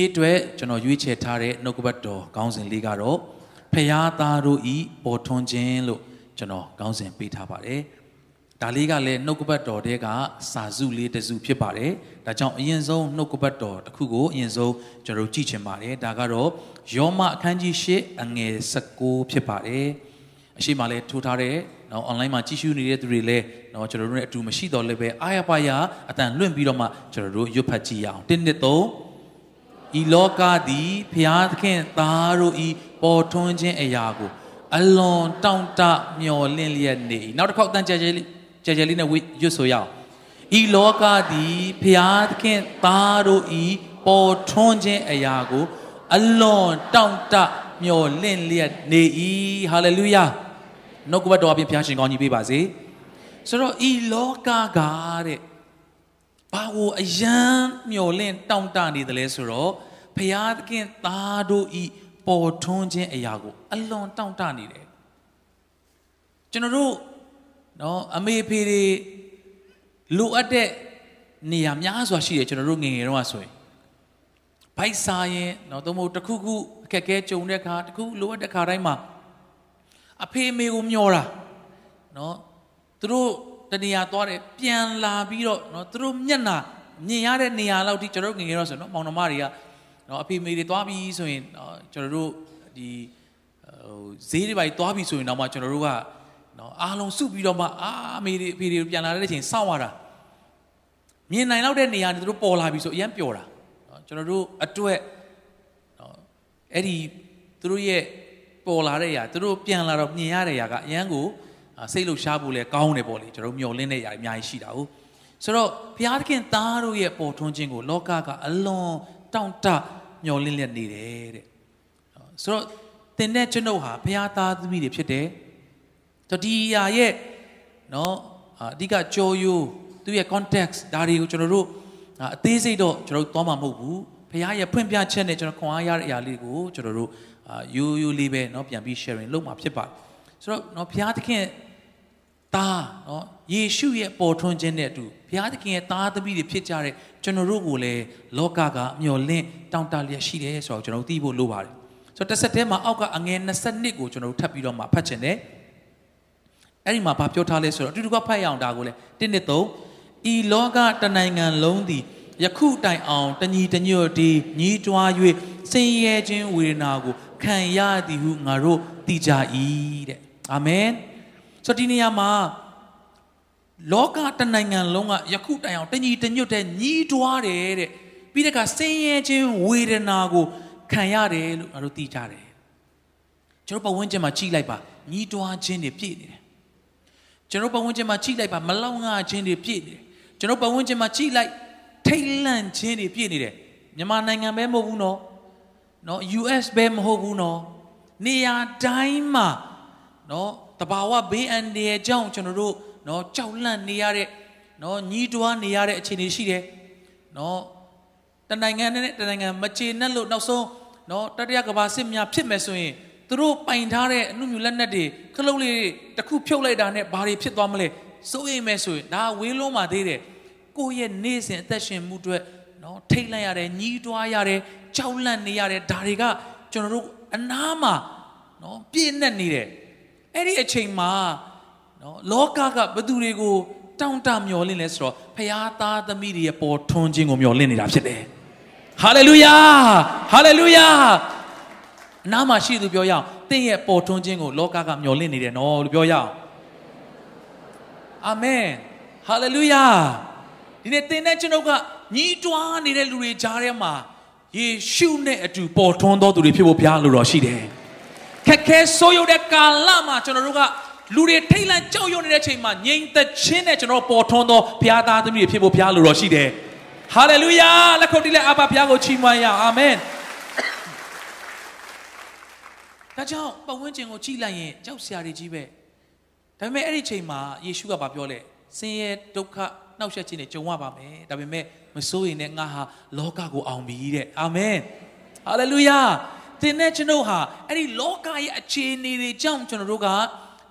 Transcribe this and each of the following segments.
နေ့အတွက်ကျွန်တော်ရွေးချယ်ထားတဲ့နှုတ်ကပတ်တော်ခေါင်းစဉ်လေးကတော့ဖရာသားတို့ဤပေါ်ထွန်းခြင်းလို့ကျွန်တော်ခေါင်းစဉ်ပေးထားပါတယ်ဒါလေးကလည်းနှုတ်ကပတ်တော်တဲကစာစုလေးတစ်စုဖြစ်ပါတယ်ဒါကြောင့်အရင်ဆုံးနှုတ်ကပတ်တော်တစ်ခုကိုအရင်ဆုံးကျွန်တော်ကြည့်ချင်ပါတယ်ဒါကတော့ယောမအခန်းကြီး၈အငယ်16ဖြစ်ပါတယ်အရှိမလဲထိုးထားတဲ့နော် online မှာကြည့်ရှုနေတဲ့သူတွေလည်းနော်ကျွန်တော်တို့နဲ့အတူမရှိတော့လည်းပဲအားရပါရအတန်လွင့်ပြီးတော့မှကျွန်တော်တို့ရွတ်ဖတ်ကြည့်ရအောင်1 2 3 ဤလောကသည်ဖျားသခင်သားတို့ဤပေါ်ထွန်းခြင်းအရာကိုအလွန်တောင့်တမျော်လင့်လျက်နေ၏နောက်တစ်ခေါက်တန်ကြဲကြဲလေးကြဲကြဲလေးနဲ့ရွတ်ဆိုရအောင်ဤလောကသည်ဖျားသခင်သားတို့ဤပေါ်ထွန်းခြင်းအရာကိုအလွန်တောင့်တမျော်လင့်လျက်နေ၏ဟာလေလုယာနှုတ်ကပတ်တော်အပြင်ဘုရားရှင်ကောင်းကြီးပေးပါစေဆိုတော့ဤလောကကတဲ့ ဘာကိုအယံမျော်လင့်တောင့်တနေတယ်လဲဆိုတော့ဘုရားသခင်သားတို့ဤပေါ်ထွန်းခြင်းအရာကိုအလွန်တောင့်တနေတယ်ကျွန်တော်တို့နော်အမေဖေတွေလိုအပ်တဲ့နေရာများစွာရှိတယ်ကျွန်တော်တို့ငငယ်တုန်းကဆိုရင်ဘိုက်စားရင်နော်သို့မဟုတ်တစ်ခုခုအခက်အခဲကြုံတဲ့အခါတစ်ခုလိုအပ်တဲ့အခါတိုင်းမှာအဖေအမေကိုမျောတာနော်သူတို့ တနေရာသွားတယ်ပြန်လာပြီးတော့နော်သူတို့မျက်နှာမြင်ရတဲ့နေရာလောက်ထိကျွန်တော်တို့ငငယ်တော့ဆိုနော်မောင်နှမတွေကနော်အဖေမေတွေသွားပြီးဆိုရင်နော်ကျွန်တော်တို့ဒီဟိုဈေးတွေပါသွားပြီးဆိုရင်တော့မှကျွန်တော်တို့ကနော်အားလုံးစုပြီးတော့မှအာအမေတွေအဖေတွေပြန်လာတဲ့အချိန်စောင့်ရတာမြင်နိုင်လောက်တဲ့နေရာတွေသူတို့ပေါ်လာပြီဆိုအရင်ပျော်တာနော်ကျွန်တော်တို့အတွက်နော်အဲ့ဒီသူတို့ရဲ့ပေါ်လာတဲ့ຢာသူတို့ပြန်လာတော့မြင်ရတဲ့ຢာကအရန်ကို စိတ်လှုပ်ရှားဖို့လဲကောင်းတယ်ပေါ့လေကျွန်တော်မျှော်လင့်တဲ့ຢာအများကြီးရှိတာဟုတ်ဆိုတော့ဘုရားသခင်သားတို့ရဲ့ပေါ်ထွန်းခြင်းကိုလောကကအလွန်တောင့်တမျှော်လင့်လက်နေတယ်တဲ့ဆိုတော့တင်တဲ့ကျွန်ုပ်ဟာဘုရားသားသမီးတွေဖြစ်တယ်တော့ဒီຢာရဲ့နော်အဓိကကြောယိုးသူရဲ့ context ဒါတွေကိုကျွန်တော်တို့အသေးစိတ်တော့ကျွန်တော်တို့သွားမှာမဟုတ်ဘူးဘုရားရဲ့ဖွင့်ပြချက်နဲ့ကျွန်တော်ခွန်အားရတဲ့အရာလေးကိုကျွန်တော်တို့အာယူယူလေးပဲเนาะပြန်ပြီး sharing လုပ်မှာဖြစ်ပါတယ်ဆိုတော့เนาะဘုရားသခင် သားနော်ယေရှုရဲ့ပေါ်ထွန်းခြင်းနဲ့အတူဘုရားသခင်ရဲ့သားသမီးတွေဖြစ်ကြတဲ့ကျွန်တော်တို့ကိုလည်းလောကကမျောလင့်တောင့်တလျက်ရှိတယ်ဆိုတော့ကျွန်တော်သိဖို့လိုပါတယ်ဆိုတော့တစ်ဆက်တည်းမှာအောက်ကအငယ်22ကိုကျွန်တော်တို့ထပ်ပြီးတော့မှဖတ်ချင်တယ်အဲ့ဒီမှာဗာပြောထားလဲဆိုတော့အတူတူကဖတ်ရအောင်ဒါကိုလည်း1နှစ်3ဤလောကတနိုင်ငံလုံးသည်ယခုတိုင်အောင်တညီတညွတ်ဒီညီးတွား၍စင်ရဲခြင်းဝေဒနာကိုခံရသည်ဟုငါတို့သိကြ၏တဲ့အာမင် ဆိုဒီနေရာမှာလောကတနိုင်ငံလုံးကယခုတိုင်အောင်တညီတညွတ်တဲ့ညီးတွားတယ်တဲ့ပြီးတဲ့အခါဆင်းရဲခြင်းဝေဒနာကိုခံရတယ်လို့ငါတို့သိကြတယ်ကျွန်တော်ပတ်ဝန်းကျင်မှာကြည့်လိုက်ပါညီးတွားခြင်းတွေပြည့်နေတယ်ကျွန်တော်ပတ်ဝန်းကျင်မှာကြည့်လိုက်ပါမလောက်ငှခြင်းတွေပြည့်နေတယ်ကျွန်တော်ပတ်ဝန်းကျင်မှာကြည့်လိုက်ထိတ်လန့်ခြင်းတွေပြည့်နေတယ်မြန်မာနိုင်ငံပဲမဟုတ်ဘူးနော်နော် US ပဲမဟုတ်ဘူးနော်နေရာတိုင်းမှာနော် တဘာဝဘေးအန္တရာယ်ကြောင့်ကျွန်တော်တို့နော်ကြောက်လန့်နေရတဲ့နော်ညီးတွားနေရတဲ့အခြေအနေရှိတယ်နော်တနိုင်ငံနဲ့တနိုင်ငံမချေနဲ့လို့နောက်ဆုံးနော်တတိယကမ္ဘာစစ်များဖြစ်မယ်ဆိုရင်သူတို့ပိုင်ထားတဲ့အမှုမြူလက်နက်တွေခလုတ်လေးတစ်ခုဖြုတ်လိုက်တာနဲ့ဘာတွေဖြစ်သွားမလဲစိုးရိမ်မယ်ဆိုရင်ဒါဝေးလုံးပါသေးတယ်ကိုယ့်ရဲ့နေ့စဉ်အသက်ရှင်မှုအတွက်နော်ထိတ်လန့်ရတယ်ညီးတွားရတယ်ကြောက်လန့်နေရတယ်ဒါတွေကကျွန်တော်တို့အနားမှာနော်ပြည့်နေနေတယ် အဲ့ဒီအချိန်မှာနော်လောကကဘသူတွေကိုတောင့်တမျောလင့်လဲဆိုတော့ဖခင်သားသမီးတွေရဲ့ပေါ်ထွန်းခြင်းကိုမျောလင့်နေတာဖြစ်တယ်ဟာလေလုယာဟာလေလုယာအနားမှာရှိသူပြောရအောင်တင့်ရဲ့ပေါ်ထွန်းခြင်းကိုလောကကမျောလင့်နေတယ်နော်လို့ပြောရအောင်အာမင်ဟာလေလုယာဒီနေ့သင်တဲ့ကျွန်ုပ်ကညီးတွားနေတဲ့လူတွေကြားထဲမှာယေရှုနဲ့အတူပေါ်ထွန်းသောသူတွေဖြစ်ဖို့ဘုရားလိုတော်ရှိတယ် ခက်ခဲဆိုးရုပ်တဲ့ကာလမှာကျွန်တော်တို့ကလူတွေထိတ်လန့်ကြောက်ရွံ့နေတဲ့အချိန်မှာငြိမ်သက်ခြင်းနဲ့ကျွန်တော်ပေါ်ထွန်းသောဘုရားသားသမီးတွေဖြစ်ဖို့ဘုရားလိုတော်ရှိတယ်ဟာလေလုယာလက်ခုပ်တီးလက်အဘဘုရားကိုချီးမွမ်းရအောင်အာမင်ဒါကြောင့်ပတ်ဝန်းကျင်ကိုကြည့်လိုက်ရင်ကြောက်စရာတွေကြီးပဲဒါပေမဲ့အဲ့ဒီချိန်မှာယေရှုကဘာပြောလဲဆင်းရဲဒုက္ခနှောက်ယှက်ခြင်းတွေကြုံရပါမယ်ဒါပေမဲ့မစိုးရင်လည်းငါဟာလောကကိုအောင်ပြီတဲ့အာမင်ဟာလေလုယာ သင်နဲ့ကျွန်တော်ဟာအဲ့ဒီလောကရဲ့အခြေအနေတွေကြောင့်ကျွန်တော်တို့က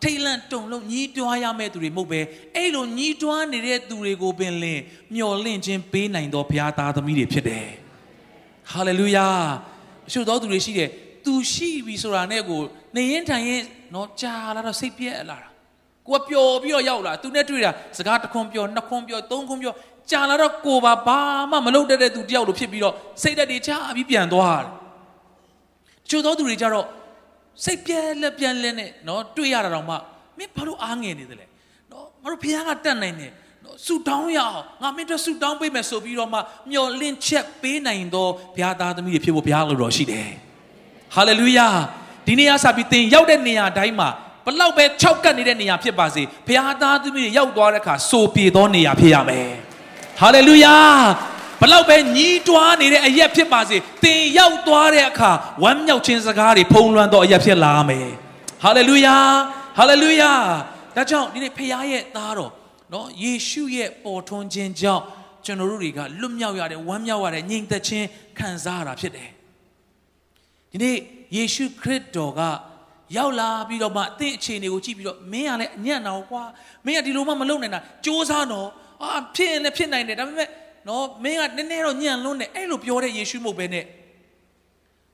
ထိတ်လန့်တုန်လုံးညီးတွားရမယ့်သူတွေမဟုတ်ပဲအဲ့လိုညီးတွားနေတဲ့သူတွေကိုပင်လင်မျော်လင့်ခြင်းပေးနိုင်သောဘုရားသားသမီးတွေဖြစ်တယ်ဟာလေလုယာအချို့သောသူတွေရှိတယ်သူရှိပြီဆိုတာနဲ့ကိုနေရင်ထိုင်ရင်နော်ကြာလာတော့စိတ်ပြက်လာတာကိုကပျော်ပြီးတော့ရောက်လာသူနဲ့တွေ့တာစကားတစ်ခွန်းပြောနှစ်ခွန်းပြောသုံးခွန်းပြောကြာလာတော့ကိုပါဘာမှမလုပ်တတ်တဲ့သူတယောက်လိုဖြစ်ပြီးတော့စိတ်ဓာတ်တွေချပြီးပြန်သွားတယ် ချို့သောသူတွေကြတော့စိတ်ပြက်လက်ပြန်လက်နဲ့နော်တွေ့ရတာတော့မှမင်းဘာလို့အားငယ်နေသလဲနော်ငါတို့ဖခင်ကတတ်နိုင်တယ်နော်ဆူတောင်းရအောင်ငါမင်းတို့ဆူတောင်းပေးမယ်ဆိုပြီးတော့မှမျော်လင့်ချက်ပေးနိုင်သောဘုရားသားသမီးတွေဖြစ်ဖို့ဘုရားလိုတော်ရှိတယ်ဟာလေလုယာဒီနေ့အစပြီးသင်ရောက်တဲ့နေရာတိုင်းမှာဘလောက်ပဲ၆ကပ်နေတဲ့နေရာဖြစ်ပါစေဘုရားသားသမီးတွေရောက်သွားတဲ့အခါစိုးပြေသောနေရာဖြစ်ရမယ်ဟာလေလုယာ ဘလောက်ပဲညီးတွားနေတဲ့အရက်ဖြစ်ပါစေသင်ရောက်သွားတဲ့အခါဝမ်းမြောက်ခြင်းစကားတွေဖုံးလွှမ်းသောအရက်ဖြစ်လာမယ်ဟာလေလုယာဟာလေလုယာဒါကြောင့်ဒီနေ့ဖခင်ရဲ့သားတော်နော်ယေရှုရဲ့ပေါ်ထွန်းခြင်းကြောင့်ကျွန်တော်တို့တွေကလွတ်မြောက်ရတဲ့ဝမ်းမြောက်ရတဲ့ညီမ့်သက်ခြင်းခံစားရတာဖြစ်တယ်ဒီနေ့ယေရှုခရစ်တော်ကရောက်လာပြီးတော့မှအသင်အခြေအနေကိုကြည့်ပြီးတော့မင်းကလည်းအညံ့တော့ကွာမင်းကဒီလိုမှမလုပ်နိုင်တာစ조사တော့အာဖြစ်ရင်လည်းဖြစ်နိုင်တယ်ဒါပေမဲ့ နော်မင်းကနည်းနည်းတော့ညံ့လွန်းတယ်အဲ့လိုပြောတဲ့ယေရှုမဟုတ်ပဲနဲ့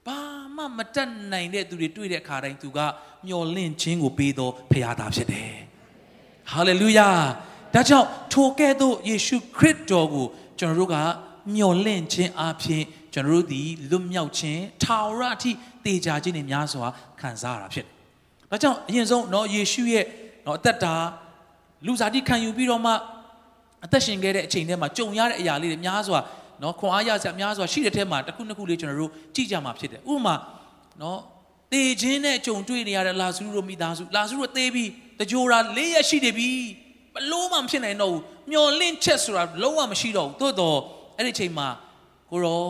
ဘာမှမတတ်နိုင်တဲ့သူတွေတွေ့တဲ့အခါတိုင်းသူကမျော်လင့်ခြင်းကိုပေးသောဖခင်သားဖြစ်တယ်ဟာလေလုယာဒါကြောင့်ထိုကဲ့သို့ယေရှုခရစ်တော်ကိုကျွန်တော်တို့ကမျှော်လင့်ခြင်းအပြင်ကျွန်တော်တို့ဒီလွတ်မြောက်ခြင်းထာဝရအထိတည်ကြခြင်းနဲ့များစွာခံစားရတာဖြစ်တယ်။ဒါကြောင့်အရင်ဆုံးเนาะယေရှုရဲ့เนาะအသက်တာလူစားတိခံယူပြီးတော့မှ အသက်ရှင်ခဲ့တဲ့အချိန်ထဲမှာကြုံရတဲ့အရာလေးတွေများစွာနော်ခွန်အားရစရာများစွာရှိတဲ့ထဲမှာတစ်ခုနှစ်ခုလေးကျွန်တော်တို့ကြည့်ကြမှာဖြစ်တယ်ဥပမာနော်တေခြင်းနဲ့ကြုံတွေ့နေရတဲ့လာစုတို့မိသားစုလာစုတို့သေးပြီးတကြိုတာလေးရရှိနေပြီဘလို့မှမဖြစ်နိုင်တော့ဘူးမျောလင့်ချက်ဆိုတာလုံးဝမရှိတော့ဘူးသို့တော့အဲ့ဒီအချိန်မှာကိုရော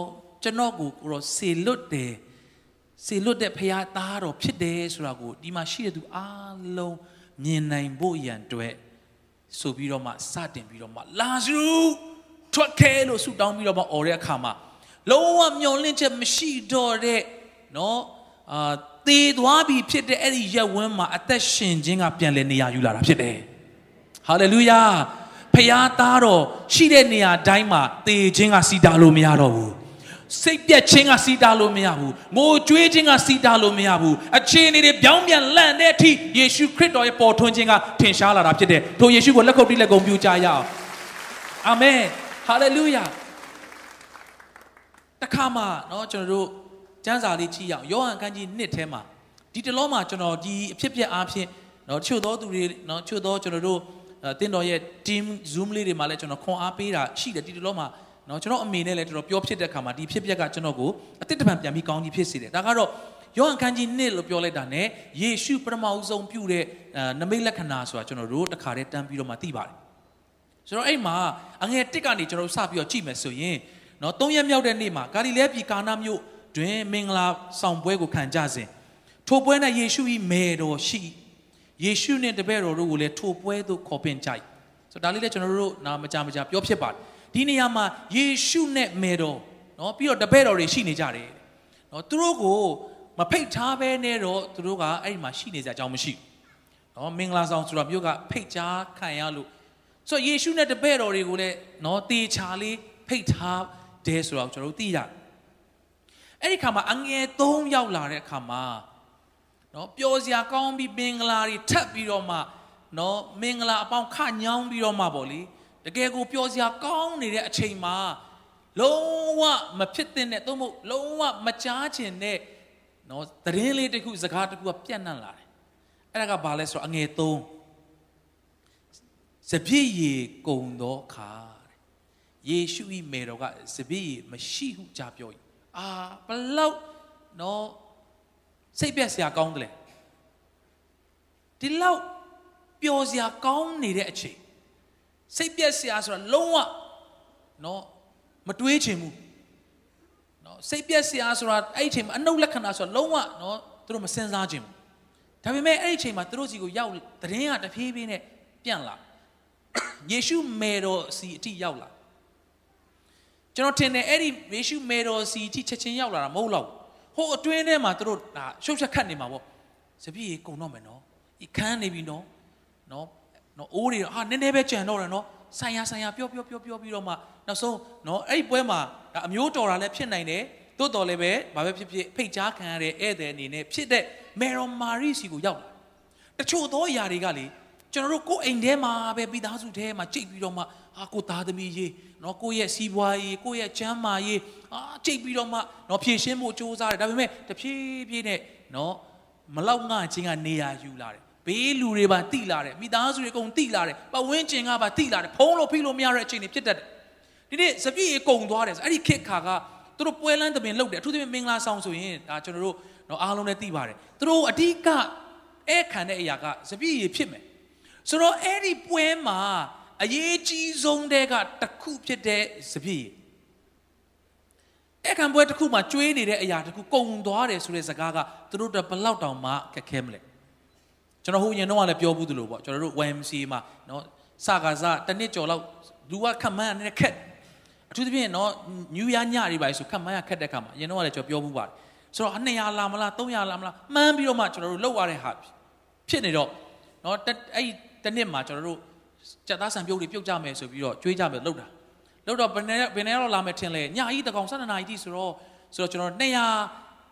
ကျွန်တော်ကိုကိုရောစေလွတ်တယ်စေလွတ်တဲ့ဖရာသားတော်ဖြစ်တယ်ဆိုတာကိုဒီမှာရှိတဲ့သူအားလုံးမြင်နိုင်ဖို့ရန်အတွက် ဆိုပြီးတော့မှစတင်ပြီးတော့မှလာဇရုထွက်ခဲလို့ဆူတောင်းပြီးတော့မှអော်တဲ့အခါမှာလုံးဝမျောလင့်ချက်မရှိတော့တဲ့နော်အာသေသွားပြီဖြစ်တဲ့အဲ့ဒီရက်ဝန်းမှာအသက်ရှင်ခြင်းကပြန်လည်နေရာယူလာတာဖြစ်တယ်ဟာလေလုယာဖခင်သားတော်ရှိတဲ့နေရာတိုင်းမှာသေခြင်းကစီတာလို့မရတော့ဘူး စိတ်ပြက်ခြင်းကစီတာလို့မရဘူးငိုကြွေးခြင်းကစီတာလို့မရဘူးအခြေအနေတွေပြောင်းပြန်လန့်တဲ့အထိယေရှုခရစ်တော်ရဲ့ပေါ်ထွန်းခြင်းကထင်ရှားလာတာဖြစ်တယ်ထိုယေရှုကိုလက်ခုပ်တီးလက်ကုံပြုကြရအောင်အာမင်ဟာလေလုယာတခါမှเนาะကျွန်တော်တို့ကျမ်းစာလေးကြည့်ရအောင်ယောဟန်ခန်းကြီး1ထဲမှာဒီတလောမှာကျွန်တော်ဒီအဖြစ်ပြက်အားဖြင့်เนาะချို့သောသူတွေเนาะချို့သောကျွန်တော်တို့တင်းတော်ရဲ့ team zoom လေးတွေမှာလည်းကျွန်တော်ခွန်အားပေးတာရှိတယ်ဒီတလောမှာ เนาะကျွန်တော်အမေနဲ့လည်းတော်တော်ပြောဖြစ်တဲ့ခါမှာဒီဖြစ်ပျက်ကကျွန်တော်ကိုအတိတ်တပံပြန်ပြီးကောင်းကြီးဖြစ်စေတယ်ဒါကတော့ယောဟန်ခန်းကြီး1လို့ပြောလိုက်တာ ਨੇ ယေရှုပထမအဆုံးပြုတဲ့နမိတ်လက္ခဏာဆိုတာကျွန်တော်တို့တခါတည်းတန်းပြီးတော့မှသိပါတယ်ဆိုတော့အဲ့မှာအငယ်တစ်ကနေကျွန်တော်တို့စပြီးတော့ကြည့်မယ်ဆိုရင်เนาะ၃ရက်မြောက်တဲ့နေ့မှာဂါလိလဲပြည်ကာနာမြို့တွင်မင်္ဂလာဆောင်ပွဲကိုခံကြစဉ်ထိုပွဲ၌ယေရှု၏မေတော်ရှိယေရှုနှင့်တပည့်တော်တို့ကိုလည်းထိုပွဲသို့ခေါ်ပင်ကြိုက်ဆိုတော့ဒါလေးလည်းကျွန်တော်တို့နာမကြမကြပြောဖြစ်ပါတယ် ဒီနေရာမှာယေရှုနဲ့မေတော်နော်ပြီးတော့တပည့်တော်တွေရှိနေကြတယ်နော်သူတို့ကိုမဖိတ်ထားဘဲနဲ့တော့သူတို့ကအဲ့ဒီမှာရှိနေကြအကြောင်းမရှိဘူးနော်မင်္ဂလာဆောင်ဆိုတာမြို့ကဖိတ်ကြားခံရလို့ဆိုတော့ယေရှုနဲ့တပည့်တော်တွေကိုလည်းနော်တေချာလေးဖိတ်ထားတယ်ဆိုတော့ကျွန်တော်တို့သိရတယ်အဲ့ဒီခါမှာအငယ်၃ယောက်လာတဲ့အခါမှာနော်ပျော်စရာကောင်းပြီးမင်္ဂလာတွေထပ်ပြီးတော့မှနော်မင်္ဂလာအပေါင်းခညောင်းပြီးတော့မှပေါ့လေ တကယ်ကိုပျော်စရာကောင်းနေတဲ့အချိန်မှာလုံးဝမဖြစ်တဲ့နဲ့သို့မဟုတ်လုံးဝမကြားချင်တဲ့နော်သတင်းလေးတစ်ခုစကားတစ်ခုကပြန့်နှံ့လာတယ်အဲ့ဒါကဘာလဲဆိုတော့အငယ်၃စပြည့်ရီကုံသောခါတဲ့ယေရှု၏မေတော်ကစပြည့်ရီမရှိဟုကြားပြော၏အာဘလောက်နော်စိတ်ပြက်စရာကောင်းတယ်လေဒီလောက်ပျော်စရာကောင်းနေတဲ့အချိန် စိတ်ပြက်စရာဆိုတာလုံးဝနော်မတွေးချင်ဘူးနော်စိတ်ပြက်စရာဆိုတာအဲ့ဒီအချိန်မှာအနုလက္ခဏာဆိုတာလုံးဝနော်သူတို့မစင်စားချင်ဘူးဒါပေမဲ့အဲ့ဒီအချိန်မှာသူတို့စီကိုရောက်တရင်ကတဖြည်းဖြည်းနဲ့ပြန့်လာယေရှုမေတော်စီအထိရောက်လာကျွန်တော်ထင်တယ်အဲ့ဒီယေရှုမေတော်စီအထိချက်ချင်းရောက်လာတာမဟုတ်တော့ဟိုအတွင်းထဲမှာသူတို့ဒါရှုပ်ချက်ခတ်နေမှာပေါ့စပြည့်ရေကုံတော့မယ်နော်ဤခန်းနေပြီနော်နော် နော်အိုးတွေဟာနည်းနည်းပဲကြံတော့တယ်နော်ဆိုင်ရဆိုင်ရပြောပြောပြောပြောပြီးတော့မှနောက်ဆုံးနော်အဲ့ဒီပွဲမှာဒါအမျိုးတော်တာလည်းဖြစ်နိုင်တယ်တိုးတော်လည်းပဲဘာပဲဖြစ်ဖြစ်ဖိတ်ကြားခံရတဲ့ဧည့်သည်အနေနဲ့ဖြစ်တဲ့မေရော်မာရီစီကိုရောက်လာတချို့သောအရာတွေကလေကျွန်တော်တို့ကိုယ်အိမ်ထဲမှာပဲပြီးသားစုထဲမှာကြိတ်ပြီးတော့မှဟာကိုသားသမီးရေးနော်ကိုယ့်ရဲ့စီးပွားရေးကိုယ့်ရဲ့ချမ်းမာရေးအာကြိတ်ပြီးတော့မှနော်ဖြည့်ရှင်းဖို့စူးစမ်းတယ်ဒါပေမဲ့တဖြည်းဖြည်းနဲ့နော်မလောက်ငှချင်းကနေရာယူလာတယ် ဘေးလူတွေပါတိလာတယ်မိသားစုတွေအကုန်တိလာတယ်ပတ်ဝန်းကျင်ကပါတိလာတယ်ဖုံးလို့ဖိလို့မရတဲ့အချိန်တွေဖြစ်တတ်တယ်ဒီနေ့စပြည့်ရေကုံသွားတယ်ဆိုအဲ့ဒီခက်ခါကသူတို့ပွဲလန်းတပင်လုပ်တယ်အထူးသဖြင့်မင်္ဂလာဆောင်ဆိုရင်ဒါကျွန်တော်တို့နော်အားလုံးလည်းသိပါတယ်သူတို့အဓိကအဲခံတဲ့အရာကစပြည့်ရေဖြစ်မယ်ဆိုတော့အဲ့ဒီပွဲမှာအရေးကြီးဆုံးတဲ့ကတစ်ခုဖြစ်တဲ့စပြည့်အဲ့ခံပွဲတစ်ခုမှာကျွေးနေတဲ့အရာတစ်ခုကုံသွားတယ်ဆိုတဲ့စကားကသူတို့တော့ဘလောက်တောင်မှခက်ခဲမလဲ ကျွန်တော်ဟိုရင်တော့လည်းပြောဘူးသလိုပေါ့ကျွန်တော်တို့ YMC မှာနော်စကားစားတစ်နှစ်ကျော်လောက်လူကခမန်းနဲ့ခက်အထူးသဖြင့်နော်ညူရညတွေပါဆိုခမန်းရခက်တဲ့ခါမှာရင်တော့လည်းကျွန်တော်ပြောဘူးပါတယ်ဆိုတော့200လာမလား300လာမလားမှန်းပြီးတော့မှကျွန်တော်တို့လောက်ရတဲ့ဟာဖြစ်နေတော့နော်အဲ့တနှစ်မှာကျွန်တော်တို့စက်သားဆံပြုတ်တွေပြုတ်ကြမယ်ဆိုပြီးတော့ကြွေးကြမယ်လောက်တာလောက်တော့ဘယ်နဲ့ဘယ်နဲ့တော့လာမယ်ထင်လဲညကြီးတကောင်12နာရီတိဆိုတော့ဆိုတော့ကျွန်တော်200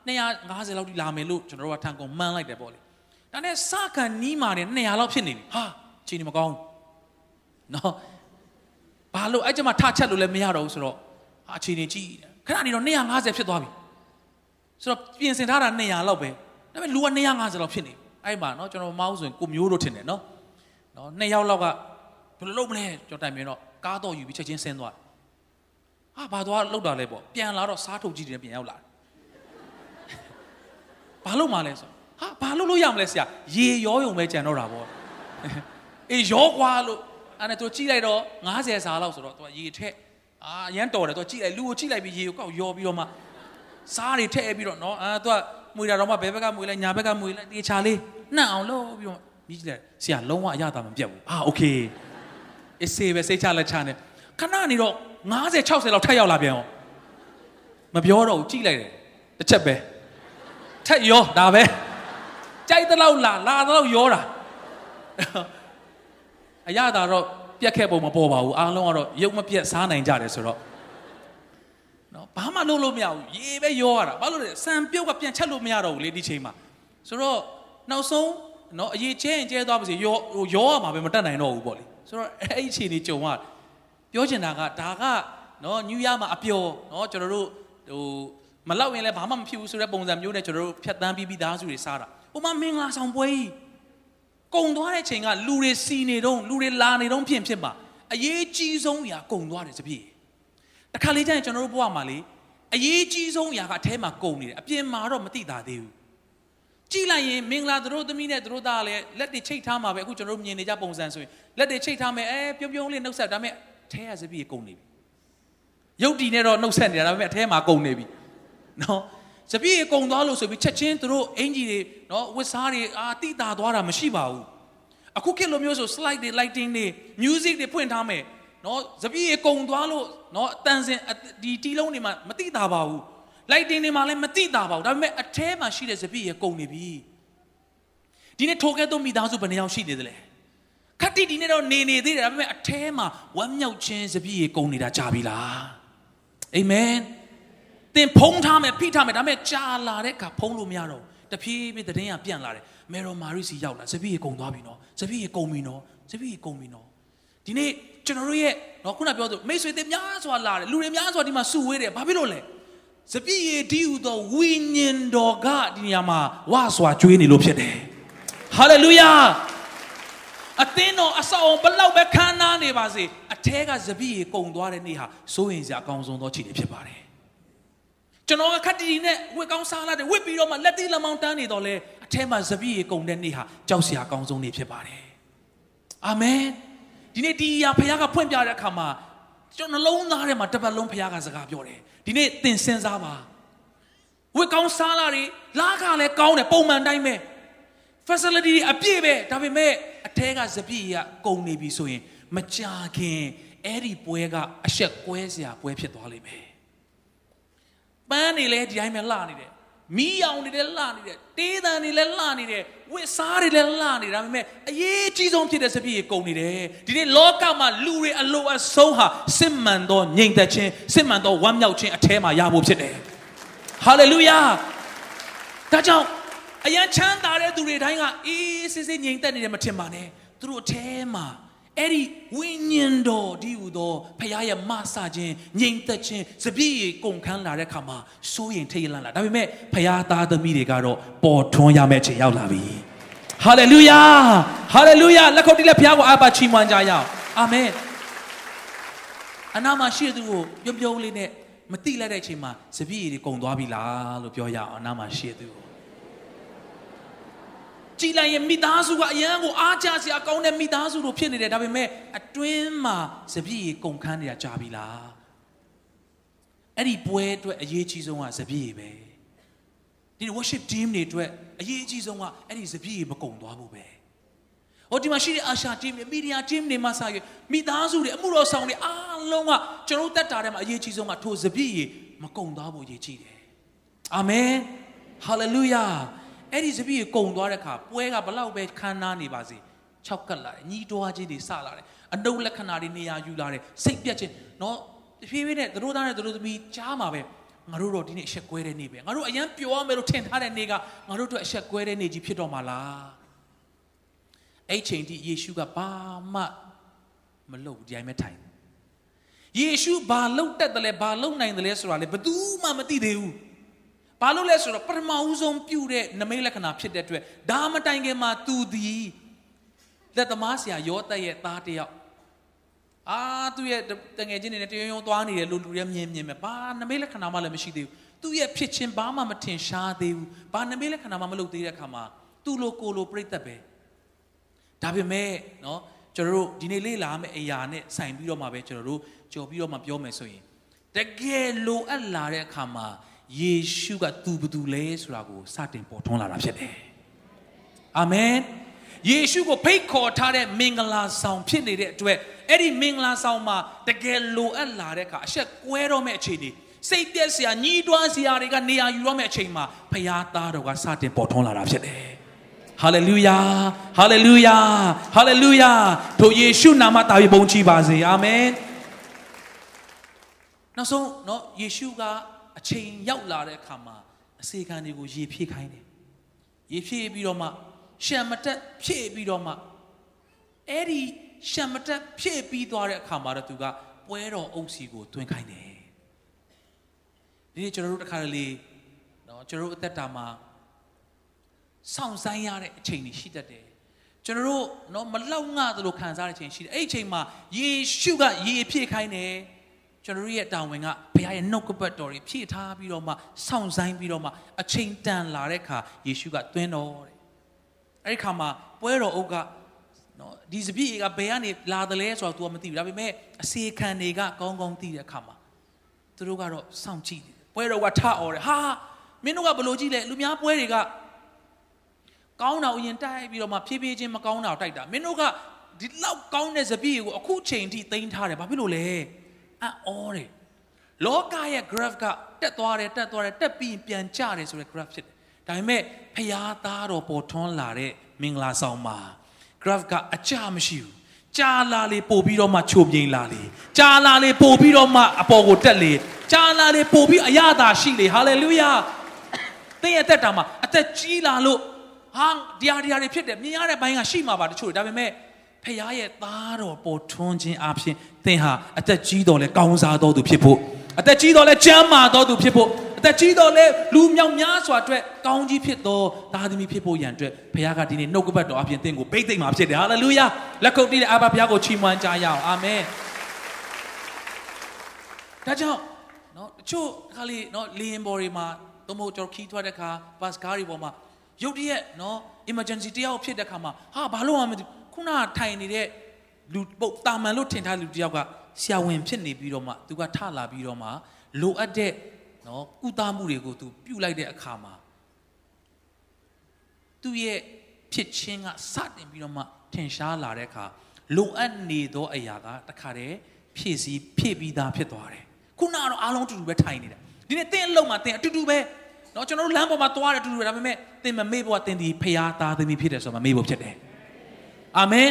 250လောက်တိလာမယ်လို့ကျွန်တော်တို့ကထန်ကုန်မှန်းလိုက်တယ်ပေါ့လေ ဒါနဲ့စကန်နီးမာနေ200လောက်ဖြစ်နေပြီဟာချိန်နေမကောင်းနော်ဘာလို့အဲ့ကျမထချက်လို့လည်းမရတော့ဘူးဆိုတော့ဟာချိန်နေကြည့်ခဏနေတော့250ဖြစ်သွားပြီဆိုတော့ပြင်ဆင်ထားတာ200လောက်ပဲဒါပေမဲ့လူက250လောက်ဖြစ်နေအဲ့မှာနော်ကျွန်တော်မမအောင်ဆိုရင်ကိုမျိုးတို့ထင်တယ်နော်နော်နှစ်ယောက်လောက်ကဘယ်လိုလုပ်မလဲကျွန်တော်တိုင်မြင်တော့ကားတော့ယူပြီးချက်ချင်းဆင်းသွားဟာဘာသွားလောက်တာလဲပေါ့ပြန်လာတော့စားထုတ်ကြည့်တယ်ပြန်ရောက်လာဘာလို့မှလဲဆိုဟာ ဘာလို့လို့ရမလဲဆရာရေရောယုံပဲကြံတော့တာပေါ့အေးရောကွာလို့အဲ့နဲ့သူကြည့်လိုက်တော့90စာလောက်ဆိုတော့သူကရေထက်အာရမ်းတော်တယ်သူကြည့်လိုက်လူကိုကြည့်လိုက်ပြီးရေကိုကောက်ရောပြီးတော့မှစားတွေထည့်ပြီးတော့နော်အာသူကမွေတာတော့မှဘယ်ဘက်ကမွေလဲညာဘက်ကမွေလဲတေချာလေးနှံ့အောင်လုပ်ပြီးတော့မြည်ကြည့်လိုက်ဆရာလုံးဝအရသာမပြတ်ဘူးအာโอเคအစေပဲစိတ်ချလက်ချနဲ့ခဏနေတော့90 60လောက်ထပ်ရောက်လာပြန်အောင်မပြောတော့ဘူးကြည့်လိုက်တယ်တစ်ချက်ပဲထက်ရောဒါပဲ ကြိုက်တဲ့လောက်လာလာတဲ့လောက်ရောတာအရသာတော့ပြက်ခဲ့ပုံမပေါ်ပါဘူးအားလုံးကတော့ရုပ်မပြက်စားနိုင်ကြတယ်ဆိုတော့နော်ဘာမှလုပ်လို့မရဘူးရေပဲရောရတာဘာလို့လဲစံပြုတ်ကပြန်ချက်လို့မရတော့ဘူးလေဒီချိန်မှာဆိုတော့နောက်ဆုံးနော်အရေးကျဲရင်ကျဲသွားပါစေရောဟိုရောရမှာပဲမတက်နိုင်တော့ဘူးပေါ့လေဆိုတော့အဲ့ဒီအခြေအနေကြုံရပြောချင်တာကဒါကနော်ညူရမှာအပျော်နော်ကျွန်တော်တို့ဟိုမလောက်ရင်လည်းဘာမှမဖြစ်ဘူးဆိုတဲ့ပုံစံမျိုးနဲ့ကျွန်တော်တို့ဖြတ်တန်းပြီးပြီးသားစုတွေစားတာ ဟိုမှာမင်္ဂလာဆောင်ပွဲကြီးကုံသွားတဲ့ချိန်ကလူတွေစီနေတော့လူတွေလာနေတော့ဖြစ်ဖြစ်ပါအရေးကြီးဆုံးအရာကုံသွားတယ်တပြည့်တခါလေးကျရင်ကျွန်တော်တို့ဘဝမှာလေအရေးကြီးဆုံးအရာကအထဲမှာကုံနေတယ်အပြင်မှာတော့မသိတာသေးဘူးကြည့်လိုက်ရင်မင်္ဂလာသူတို့သမီးနဲ့သူတို့သားလည်းလက်တွေချိတ်ထားမှာပဲအခုကျွန်တော်တို့မြင်နေကြပုံစံဆိုရင်လက်တွေချိတ်ထားမယ်အဲပြုံးပြုံးလေးနှုတ်ဆက်ဒါပေမဲ့အထဲကစပီးကုံနေပြီရုပ်တီနဲ့တော့နှုတ်ဆက်နေတာဒါပေမဲ့အထဲမှာကုံနေပြီနော် စပီးကုံသွားလို့ဆိုပြီးချက်ချင်းသူတို့အင်ကြီးတွေနော်ဝတ်စားတွေအာတိတာသွားတာမရှိပါဘူးအခုခေတ်လိုမျိုးဆို slide တွေ lighting တွေ music တွေဖွင့်ထားမယ်နော်စပီးကုံသွားလို့နော်အတန်စင်ဒီတီလုံးတွေမှာမတိတာပါဘူးလိုက်တင်နေမှာလည်းမသိတာပါဘူးဒါပေမဲ့အထဲမှာရှိတဲ့စပည့်ရကုန်နေပြီဒီနေ့ထိုကဲတော့မိသားစုဘယ်နှယောက်ရှိနေသလဲခတ်တိဒီနေ့တော့နေနေသေးတယ်ဒါပေမဲ့အထဲမှာဝမ်းမြောက်ခြင်းစပည့်ရကုန်နေတာကြာပြီလားအာမင် သင်ဖုံးထားမယ်ဖိထားမယ်ဒါပေမဲ့ကြာလာတဲ့အခါဖုံးလို့မရတော့တဖြည်းဖြည်းသတင်းကပြန့်လာတယ်မေရော်မာရီစီရောက်လာစပည့်ရကုန်သွားပြီနော်စပည့်ရကုန်ပြီနော်စပည့်ရကုန်ပြီနော်ဒီနေ့ကျွန်တော်တို့ရဲ့နော်ခုနပြောသူမိတ်ဆွေတွေများစွာလာတယ်လူတွေများစွာဒီမှာစုဝေးတယ်ဘာဖြစ်လို့လဲစပြည့်ရည်ဒီဟုသောဝိညာဉ်တော်ကဒီနေရာမှာဝါစွာကျွေးနေလို့ဖြစ်တယ်ဟာလေလုယာအသင်းတော်အဆောက်ဘလောက်ပဲခမ်းနားနေပါစေအထဲကစပြည့်ရည်ကုံသွားတဲ့နေ့ဟာစိုးရင်စရာအကောင်းဆုံးသောခြေတွေဖြစ်ပါတယ် ကျွန်တော်ကခတ်တီနဲ့ဝစ်ကောင်းစားလာတယ်ဝစ်ပြီးတော့မှလက်တီလက်မောင်းတန်းနေတော့လဲအထဲမှာစပြည့်ရည်ကုံတဲ့နေ့ဟာကြောက်စရာအကောင်းဆုံးနေ့ဖြစ်ပါတယ်အာမင်ဒီနေ့ဒီအရာဖခင်ကဖွင့်ပြတဲ့အခါမှာကျွန်တော်နှလုံးသားထဲမှာတစ်ပတ်လုံးဖခင်ကစကားပြောတယ်ဒီနေ့သင်စဉ်းစားပါဝစ်ကောင်းစားလာတွေလားကလည်းကောင်းတယ်ပုံမှန်တိုင်းပဲ facility အပြည့်ပဲဒါပေမဲ့အထဲကစပြည့်ရကုန်နေပြီဆိုရင် မကြာခင်အဲ့ဒီပွဲကအဆက်ကွဲစရာပွဲဖြစ်သွားလိမ့်မယ် ပန်းနေလဲဒီတိုင်းပဲလှနေတယ်မီးရောင်တွေလည်းလှနေတယ်တေးတန်တွေလည်းလှနေတယ်ဝစ်စားတွေလည်းလှနေတယ်ဒါပေမဲ့အရေးကြီးဆုံးဖြစ်တဲ့စပြည့်ကုန်နေတယ်ဒီနေ့လောကမှာလူတွေအလိုအဆုံးဟာစစ်မှန်သောငြိမ်သက်ခြင်းစစ်မှန်သောဝမ်းမြောက်ခြင်းအထဲမှာရဖို့ဖြစ်တယ်ဟာလေလုယာဒါကြောင့်အယံချမ်းသာတဲ့သူတွေတိုင်းကအေးစစ်စစ်ငြိမ်သက်နေတယ်မထင်ပါနဲ့သူတို့အแทမှာ အဲ့ဒီဝိညာဉ်တော်ဒီဟူသောဖခင်ရဲ့မဆခြင်းငြိမ်သက်ခြင်းစပြည့်ကုန်ခန်းလာတဲ့ခါမှာစိုးရင်ထိတ်လန့်လာဒါပေမဲ့ဖခင်သားသမီးတွေကတော့ပေါ်ထွန်းရမယ့်အချိန်ရောက်လာပြီဟာလေလုယာဟာလေလုယာလက်ခုပ်တီးလက်ဖခင်ကိုအားပါချီးမွမ်းကြရအောင်အာမင်အနာမရှိသူကိုပြုံးပြုံးလေးနဲ့မတိလိုက်တဲ့အချိန်မှာစပြည့်တွေကုန်သွားပြီလားလို့ပြောရအောင်အနာမရှိသူကို ကြည်လိုက်ရင်မိသားစုကအရန်ကိုအားကြစရာကောင်းတဲ့မိသားစုတို့ဖြစ်နေတယ်ဒါပေမဲ့အတွင်းမှာစပြည့်ကုန်ခန်းနေတာကြာပြီလားအဲ့ဒီပွဲအတွက်အရေးကြီးဆုံးကစပြည့်ပဲဒီ worship team တွေအတွက်အရေးကြီးဆုံးကအဲ့ဒီစပြည့်မကုန်သွားဘူးပဲဟိုဒီမှာရှိတဲ့အာရှာ team တွေ media team တွေမှာစရမိသားစုတွေအမှုတော်ဆောင်တွေအားလုံးကကျွန်တော်တက်တာထဲမှာအရေးကြီးဆုံးကထိုစပြည့်မကုန်သွားဖို့အရေးကြီးတယ်အာမင်ဟာလေလုယာ အဲ့ဒီစပည့်ကိုကုံသွားတဲ့ခါပွဲကဘလောက်ပဲခမ်းနားနေပါစေ၆ကတ်လာတယ်ညီးတွားခြင်းတွေစလာတယ်အနုလက္ခဏာတွေနေရာယူလာတယ်စိတ်ပြက်ခြင်းနော်တဖြည်းဖြည်းနဲ့သူတို့သားနဲ့သူတို့သမီးကြားမှာပဲငါတို့တော့ဒီနေ့အဆက်ကွဲတဲ့နေ့ပဲငါတို့အရန်ပျော်ရမယ်လို့ထင်ထားတဲ့နေ့ကငါတို့တို့အဆက်ကွဲတဲ့နေ့ကြီးဖြစ်တော့မှာလားအဲ့ချိန်ထိယေရှုကဘာမှမလုပ်ဒီတိုင်းပဲထိုင်ယေရှုဘာလုပ်တတ်တယ်လဲဘာလုပ်နိုင်တယ်လဲဆိုတာလေဘယ်သူမှမသိသေးဘူး ဘာလို့လဲဆိုတော့ပထမဦးဆုံးပြုတဲ့နမိတ်လက္ခဏာဖြစ်တဲ့အတွက်ဒါမတိုင်ခင်မှာသူသည်လက်သမားဆရာယောသက်ရဲ့သားတယောက်အာသူ့ရဲ့တငယ်ချင်းတွေနဲ့တရုံရုံသွားနေတယ်လို့လူတွေမြင်မြင်ပဲဘာနမိတ်လက္ခဏာမှလည်းမရှိသေးဘူးသူ့ရဲ့ဖြစ်ချင်းဘာမှမထင်ရှားသေးဘူးဘာနမိတ်လက္ခဏာမှမလုပ်သေးတဲ့အခါမှာသူ့လိုကိုလိုပြိသက်ပဲဒါပေမဲ့เนาะကျွန်တော်တို့ဒီနေ့လေ့လာမယ့်အရာနဲ့ဆိုင်ပြီးတော့မှပဲကျွန်တော်တို့ကြော်ပြီးတော့မှပြောမယ်ဆိုရင်တကယ်လိုအပ်လာတဲ့အခါမှာ ယေရှုကသူဘသူလဲဆိုတာကိုစတင်ပေါ်ထွန်းလာတာဖြစ်တယ်အာမင်ယေရှုကိုဖိတ်ခေါ်ထားတဲ့မင်္ဂလာဆောင်ဖြစ်နေတဲ့အတွက်အဲ့ဒီမင်္ဂလာဆောင်မှာတကယ်လိုအပ်လာတဲ့အခါအဆက်ကွဲတော့မဲ့အခြေအနေစိတ်ပြက်စရာညှိတွားစရာတွေကနေရာယူတော့မဲ့အချိန်မှာဖခင်သားတော်ကစတင်ပေါ်ထွန်းလာတာဖြစ်တယ်ဟာလေလုယာဟာလေလုယာဟာလေလုယာထိုယေရှုနာမတာပြီးဘုန်းကြီးပါစေအာမင်နောက်ဆုံးเนาะယေရှုက အချိန်ရောက်လာတဲ့အခါမှာအစေခံတွေကိုရေဖြည့်ခိုင်းတယ်ရေဖြည့်ပြီးတော့မှရှံမတက်ဖြည့်ပြီးတော့မှအဲ့ဒီရှံမတက်ဖြည့်ပြီးသွားတဲ့အခါမှာတော့သူကပွဲတော်အုပ်စီကိုတွင်ခိုင်းတယ်ဒီနေ့ကျွန်တော်တို့တခါတလေနော်ကျွန်တော်တို့အသက်တာမှာစောင့်ဆိုင်ရတဲ့အချိန်တွေရှိတတ်တယ်ကျွန်တော်တို့နော်မလောက်ငှသလိုခံစားတဲ့အချိန်ရှိတယ်အဲ့ဒီအချိန်မှာယေရှုကရေဖြည့်ခိုင်းတယ် ကျွန်တော်ရဲ့တာဝန်ကဘုရားရဲ့နှုတ်ကပတ်တော်တွေဖြည့်ထားပြီးတော့မှစောင့်ဆိုင်ပြီးတော့မှအချိန်တန်လာတဲ့အခါယေရှုကသွင်းတော်တဲ့အဲ့ဒီခါမှာပွဲတော်အုပ်ကနော်ဒီစပြည့်ကဘယ်ကနေလာတယ်လဲဆိုတော့ तू မသိဘူးဒါပေမဲ့အစေခံတွေကကောင်းကောင်းသိတဲ့အခါမှာသူတို့ကတော့စောင့်ကြည့်တယ်ပွဲတော်ကထအော်တယ်ဟာမင်းတို့ကဘလို့ကြည့်လဲလူများပွဲတွေကကောင်းတာအရင်တိုက်ပြီးတော့မှဖြည်းဖြည်းချင်းမကောင်းတာကိုတိုက်တာမင်းတို့ကဒီလောက်ကောင်းတဲ့စပြည့်ကိုအခုချိန်ထိသိမ်းထားတယ်ဘာဖြစ်လို့လဲ အံ့ဩတယ်လောကရဲ့ graph ကတက်သွားတယ်တက်သွားတယ်တက်ပြီးပြန်ကျတယ်ဆိုတဲ့ graph ဖြစ်တယ်ဒါပေမဲ့ဖျားသားတော်ပေါ်ထွန်းလာတဲ့မင်္ဂလာဆောင်မှာ graph ကအကျမရှိဘူးကြာလာလေပို့ပြီးတော့မှချိုပြင်းလာလေကြာလာလေပို့ပြီးတော့မှအပေါ်ကိုတက်လေကြာလာလေပို့ပြီးအရသာရှိလေဟာလေလုယာသင်ရဲ့အသက်တာမှာအသက်ကြီးလာလို့ဟာဒီဟာဒီဟာတွေဖြစ်တယ်မြင်ရတဲ့ဘိုင်းကရှိမှာပါတချို့ဒါပေမဲ့ ဖခင်ရဲ့သားတော်ပေါ်ထွန်းခြင်းအပြင်သင်ဟာအသက်ကြီးတော်လဲကောင်းစားတော်သူဖြစ်ဖို့အသက်ကြီးတော်လဲကျမ်းမာတော်သူဖြစ်ဖို့အသက်ကြီးတော်လဲလူမြောက်များစွာအတွက်ကောင်းကြီးဖြစ်တော်သားသမီးဖြစ်ဖို့ရန်အတွက်ဖခင်ကဒီနေ့နှုတ်ကပတ်တော်အပြင်သင်ကိုပိတ်သိမ့်မှာဖြစ်တယ်ဟာလေလုယာလက်ခုပ်တီးတဲ့အာဘဘုရားကိုချီးမွမ်းကြရအောင်အာမင်ဒါကြောင့်နော်တချို့ခါလေးနော်လေရင်ဘော်တွေမှာသို့မဟုတ်ကျွန်တော်ခီးထွက်တဲ့ခါဘတ်ကားတွေပေါ်မှာရုတ်တရက်နော် emergency တယောက်ဖြစ်တဲ့ခါမှာဟာဘာလို့မှမသိ ခုနထိုင်နေတဲ့လူပုတ်တာမန်လို့ထင်ထားလူတယောက်ကဆရာဝန်ဖြစ်နေပြီးတော့မှသူကထလာပြီးတော့မှလိုအပ်တဲ့နော်ကုသမှုတွေကိုသူပြုတ်လိုက်တဲ့အခါမှာသူ့ရဲ့ဖြစ်ချင်းကစတင်ပြီးတော့မှထင်ရှားလာတဲ့အခါလိုအပ်နေသောအရာကတခါတည်းဖြည့်စည်းဖြည့်ပြီးသားဖြစ်သွားတယ်ခုနကတော့အားလုံးအတူတူပဲထိုင်နေတာဒီနေ့တင်းအလုံးမှာတင်းအတူတူပဲเนาะကျွန်တော်တို့လမ်းပေါ်မှာသွားတယ်အတူတူပဲဒါပေမဲ့တင်းမမေ့ဖို့တင်းဒီဖရာသားသမီးဖြစ်တယ်ဆိုမှမေ့ဖို့ဖြစ်တယ် အာမင်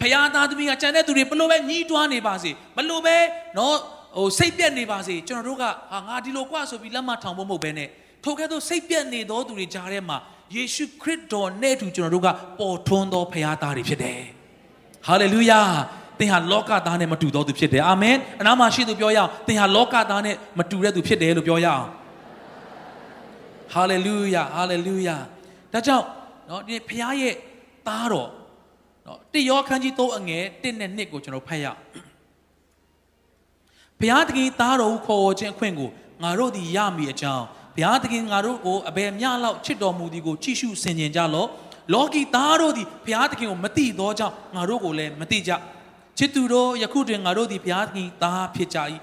ဖရာသားသမီးကကြံတဲ့သူတွေဘလို့ပဲညှီးတွားနေပါစေဘလို့ပဲเนาะဟ ဟိုစိတ်ပြက်နေပါစေကျွန်တော်တို့ကဟာငါဒီလိုကွာဆိုပြီးလက်မထောင်ဖို့မဟုတ်ဘဲနဲ့ထိုကဲ့သို့စိတ်ပြက်နေသောသူတွေကြားထဲမှာယေရှုခရစ်တော်နဲ့အတူကျွန်တော်တို့ကပေါ်ထွန်းသောဖခင်သားတွေဖြစ်တယ်ဟာလေလုယာသင်ဟာလောကသားနဲ့မတူသောသူဖြစ်တယ်အာမင်အနာမရှိသူပြောရအောင်သင်ဟာလောကသားနဲ့မတူတဲ့သူဖြစ်တယ်လို့ပြောရအောင်ဟာလေလုယာဟာလေလုယာဒါကြောင့်เนาะဒီဖခင်ရဲ့သားတော် နော်တိယောခန်းကြီး3အငယ်1နဲ့2ကိုကျွန်တော်ဖတ်ရအောင်ဘုရားသခင်သားတော်ခေါ်ခြင်းအခွင့်ကိုငါတို့သည်ရမည်အကြောင်းဘုရားသခင်ငါတို့ကိုအဘယ်မျှလောက်ချစ်တော်မူသည်ကိုကြည့်ရှုဆင်ခြင်ကြလော့လောကီသားတို့သည်ဘုရားသခင်ကိုမသိသောကြောင့်ငါတို့ကိုလည်းမသိကြချစ်သူတို့ယခုတွင်ငါတို့သည်ဘုရားသခင်သားဖြစ်ကြ၏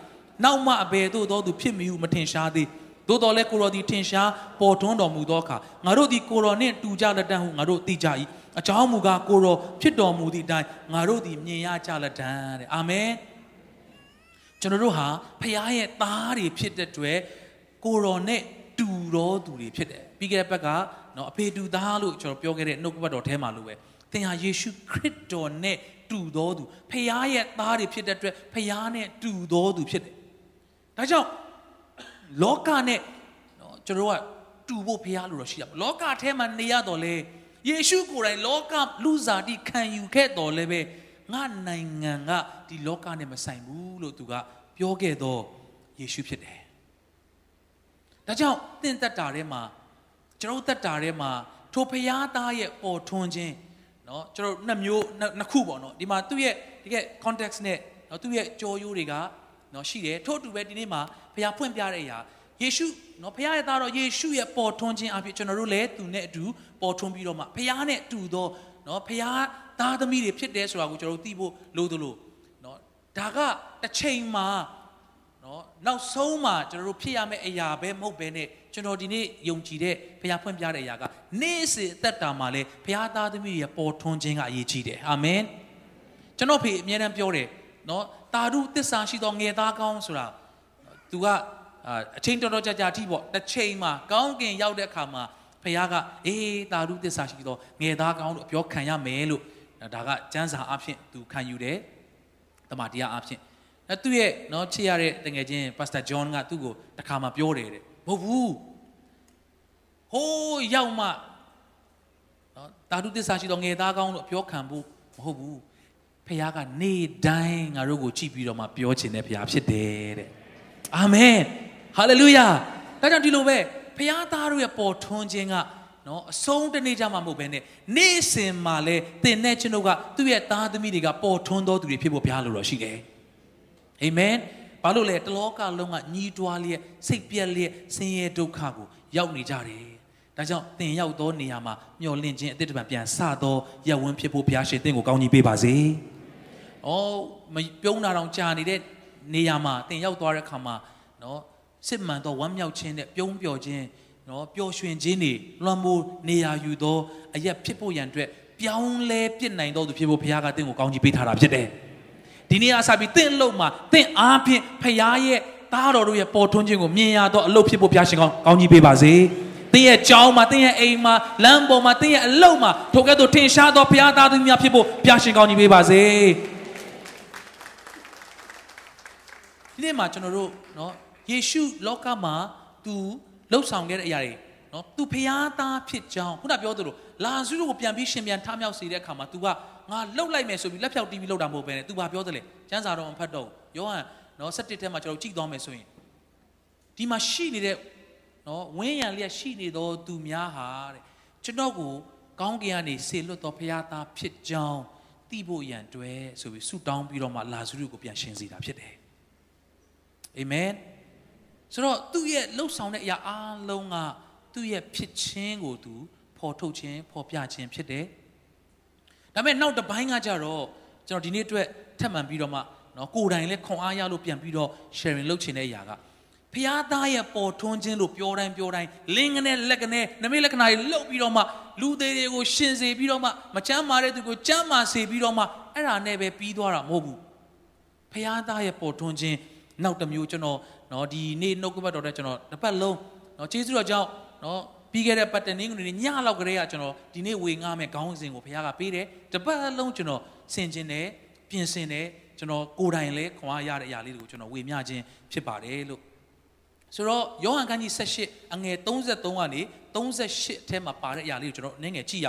နောက်မှအဘယ်သို့သောသူဖြစ်မည်ဟုမထင်ရှားသေးသို့တော်လည်းကိုရောသည်ထင်ရှားပေါ်ထွန်းတော်မူသောအခါငါတို့သည်ကိုရောနှင့်တူကြလက်တန်းဟုငါတို့သိကြ၏ အကြောင်းမူကားကိုတော်ဖြစ်တော်မူသည့်အတိုင်းငါတို့သည်မြင်ရကြလက်တန်းတဲ့အာမင်ကျွန်တော်တို့ဟာဖခင်ရဲ့သားတွေဖြစ်တဲ့အတွက်ကိုတော်နဲ့တူတော်သူတွေဖြစ်တယ်ပြီးခဲ့တဲ့ဘက်ကနော်အဖေတူသားလို့ကျွန်တော်ပြောခဲ့တဲ့နှုတ်ကပတ်တော်ထဲမှာလို့ပဲသင်ဟာယေရှုခရစ်တော်နဲ့တူတော်သူဖခင်ရဲ့သားတွေဖြစ်တဲ့အတွက်ဖခင်နဲ့တူတော်သူဖြစ်တယ်ဒါကြောင့်လောကနဲ့နော်ကျွန်တော်ကတူဖို့ဖခင်လို့တော့ရှိရပါလောကထဲမှာနေရတော့လေ ယေရှုကိုယ်တိုင်လောကလူစားတိခံယူခဲ့တော်လဲပဲငါနိုင်ငံကဒီလောကနဲ့မဆိုင်ဘူးလို့သူကပြောခဲ့တော့ယေရှုဖြစ်တယ်။ဒါကြောင့်တင့်သက်တာထဲမှာကျွန်တော်သက်တာထဲမှာထိုဖရားသားရဲ့ပေါ်ထွန်းခြင်းเนาะကျွန်တော်နှစ်မျိုးနှစ်ခုပေါ့เนาะဒီမှာသူ့ရဲ့ဒီက context နဲ့เนาะသူ့ရဲ့ကြော်ရိုးတွေကเนาะရှိတယ်ထို့အတူပဲဒီနေ့မှာဖရားဖွင့်ပြတဲ့အရာ ယေရှုနော်ဖခင်ရဲ့သားတော်ယေရှုရဲ့ပေါ်ထွန်းခြင်းအဖြစ်ကျွန်တော်တို့လည်းသူနဲ့အတူပေါ်ထွန်းပြီးတော့မှဖခင်နဲ့တူသောနော်ဖခင်သားသမီးတွေဖြစ်တယ်ဆိုတာကိုကျွန်တော်တို့သိဖို့လိုသလိုနော်ဒါကတစ်ချိန်မှာနော်နောက်ဆုံးမှာကျွန်တော်တို့ဖြစ်ရမယ့်အရာပဲမဟုတ်ဘဲနဲ့ကျွန်တော်ဒီနေ့ယုံကြည်တဲ့ဘုရားဖွင့်ပြတဲ့အရာကနေ့စဉ်အသက်တာမှာလဲဘုရားသားသမီးရဲ့ပေါ်ထွန်းခြင်းကအရေးကြီးတယ်အာမင်ကျွန်တော်ဖေအမြဲတမ်းပြောတယ်နော်တာဓုသစ္စာရှိသောငယ်သားကောင်းဆိုတာ तू က အချိန်တော်တော်ကြာကြာထိပေါ့တစ်ချိန်မှာကောင်းကင်ရောက်တဲ့အခါမှာဖခင်ကအေးတာဓုသစ္စာရှိသောငယ်သားကောင်းလို့ပြောခံရမယ်လို့ဒါကကျမ်းစာအဖြစ်သူခံယူတယ်တမန်တရားအဖြစ်အဲသူ့ရဲ့နော်ချစ်ရတဲ့တငယ်ချင်းပါစတာဂျွန်ကသူ့ကိုတခါမှပြောတယ်တဲ့မဟုတ်ဘူးဟိုးရောက်မှနော်တာဓုသစ္စာရှိသောငယ်သားကောင်းလို့ပြောခံဖို့မဟုတ်ဘူးဖခင်ကနေတိုင်းငါတို့ကိုကြည့်ပြီးတော့မှပြောချင်တဲ့ဖခင်ဖြစ်တယ်တဲ့အာမင် ဟာလေလုယာဒါကြောင့်ဒီလိုပဲဖခင်သားတို့ရဲ့ပေါ်ထွန်းခြင်းကနော်အဆုံးတနေ့ကြမှာမဟုတ်ဘဲနဲ့နေ့စဉ်မှာလဲတင်တဲ့ကျွန်ုပ်ကသူ့ရဲ့သားသမီးတွေကပေါ်ထွန်းတော်သူတွေဖြစ်ဖို့ဘုရားလိုတော်ရှိတယ်အာမင်ဘာလို့လဲတလောကလုံးကညီးတွားလျက်စိတ်ပြက်လျက်ဆင်းရဲဒုက္ခကိုရောက်နေကြတယ်ဒါကြောင့်သင်ရောက်သောနေရာမှာမျော်လင့်ခြင်းအတိတ်တပံပြန်စသောရဝန်းဖြစ်ဖို့ဘုရားရှင်သင်ကိုကောင်းကြီးပေးပါစေ။အော်မပြုံးတာတောင်ကြာနေတဲ့နေရာမှာသင်ရောက်သွားတဲ့အခါမှာနော် စစ်မှန်သောဝမ်းမြောက်ခြင်းနဲ့ပြုံးပျော်ခြင်းနော်ပျော်ရွှင်ခြင်းတွေလွှမ်းမိုးနေရာယူသောအရက်ဖြစ်ဖို့ရန်အတွက်ပြောင်းလဲပြစ်နိုင်သောသူဖြစ်ဖို့ဘုရားကသင်ကိုကောင်းကြီးပေးထားတာဖြစ်တယ်။ဒီနေ့အစားပြီးသင်အလုပ်မှာသင်အားဖြင့်ဘုရားရဲ့သားတော်တို့ရဲ့ပေါ်ထွန်းခြင်းကိုမြင်ရသောအလုပ်ဖြစ်ဖို့ဘုရားရှင်ကောင်းကောင်းကြီးပေးပါစေ။သင်ရဲ့ကြောင်းမှာသင်ရဲ့အိမ်မှာလမ်းပေါ်မှာသင်ရဲ့အလုပ်မှာထိုကဲ့သို့ထင်ရှားသောဘုရားသားသမီးများဖြစ်ဖို့ဘုရားရှင်ကောင်းကြီးပေးပါစေဒီနေ့မှာကျွန်တော်တို့เนาะ ယေရှုလောကမှာသူလှုပ်ဆောင်ခဲ့တဲ့အရာတွေနော်သူဖျားသားဖြစ်ကြောင်းခုနပြောသလိုလာဇုကိုပြန်ပြီးရှင်ပြန်ထမြောက်စေတဲ့အခါမှာ तू ကငါလှုပ်လိုက်မယ်ဆိုပြီးလက်ဖြောက်တီးပြီးလှုပ်တာမဟုတ်ဘဲနဲ့ तू ဘာပြောတယ်လဲကျမ်းစာတော်မဖတ်တော့ယောဟန်နော်7ထဲမှာကျွန်တော်ကြည့်သွားမယ်ဆိုရင်ဒီမှာရှိနေတဲ့နော်ဝင်းရံလျက်ရှိနေသောသူများဟာတဲ့ကျွန်တော်ကိုကောင်းကင်ကနေဆေလွတ်တော်ဖျားသားဖြစ်ကြောင်းသိဖို့ရန်တွဲဆိုပြီးဆုတောင်းပြီးတော့မှလာဇုကိုပြန်ရှင်စေတာဖြစ်တယ်အာမင် ဆိုတော့သူ့ရဲ့လှုပ်ဆောင်တဲ့အရာအားလုံးကသူ့ရဲ့ဖြစ်ခြင်းကိုသူဖော်ထုတ်ခြင်းဖော်ပြခြင်းဖြစ်တယ်။ဒါပေမဲ့နောက်တစ်ပိုင်းကကြတော့ကျွန်တော်ဒီနေ့အတွက်ထပ်မံပြီးတော့မှနော်ကိုယ်တိုင်လည်းခွန်အားရလို့ပြန်ပြီးတော့ sharing လုပ်ချင်တဲ့အရာကဖျားသားရဲ့ပေါ်ထွန်းခြင်းလို့ပြောတိုင်းပြောတိုင်းလင်းကနေလက်ကနေနမိတ်လက္ခဏာတွေလှုပ်ပြီးတော့မှလူသေးတွေကိုရှင်စေပြီးတော့မှမချမ်းမာတဲ့သူကိုချမ်းမာစေပြီးတော့မှအဲ့ဒါနဲ့ပဲပြီးသွားတာမဟုတ်ဘူးဖျားသားရဲ့ပေါ်ထွန်းခြင်းနောက်တစ်မျိုးကျွန်တော် နော်ဒီနေ့နှုတ်ကပတ်တော်တဲ့ကျွန်တော်တစ်ပတ်လုံးနော်ကျေးဇူးတော်ကြောင့်နော်ပြီးခဲ့တဲ့ပတ်တနင်္ဂနွေနေ့ညလောက်ကလေးကကျွန်တော်ဒီနေ့ဝေငှားမဲ့ခေါင်းစဉ်ကိုဘုရားကပေးတယ်တစ်ပတ်လုံးကျွန်တော်ဆင်ကျင်တယ်ပြင်ဆင်တယ် ကျွန်တော်ကိုယ်တိုင်လည်းခွန်အားရတဲ့အရာလေးတွေကိုကျွန်တော်ဝေမျှခြင်းဖြစ်ပါတယ်လို့ဆိုတော့ယောဟန်ခန်းကြီး78အငယ်33ကနေ38အထဲမှာပါတဲ့အရာလေးကိုကျွန်တော်နည်းငယ်ကြည့်ရ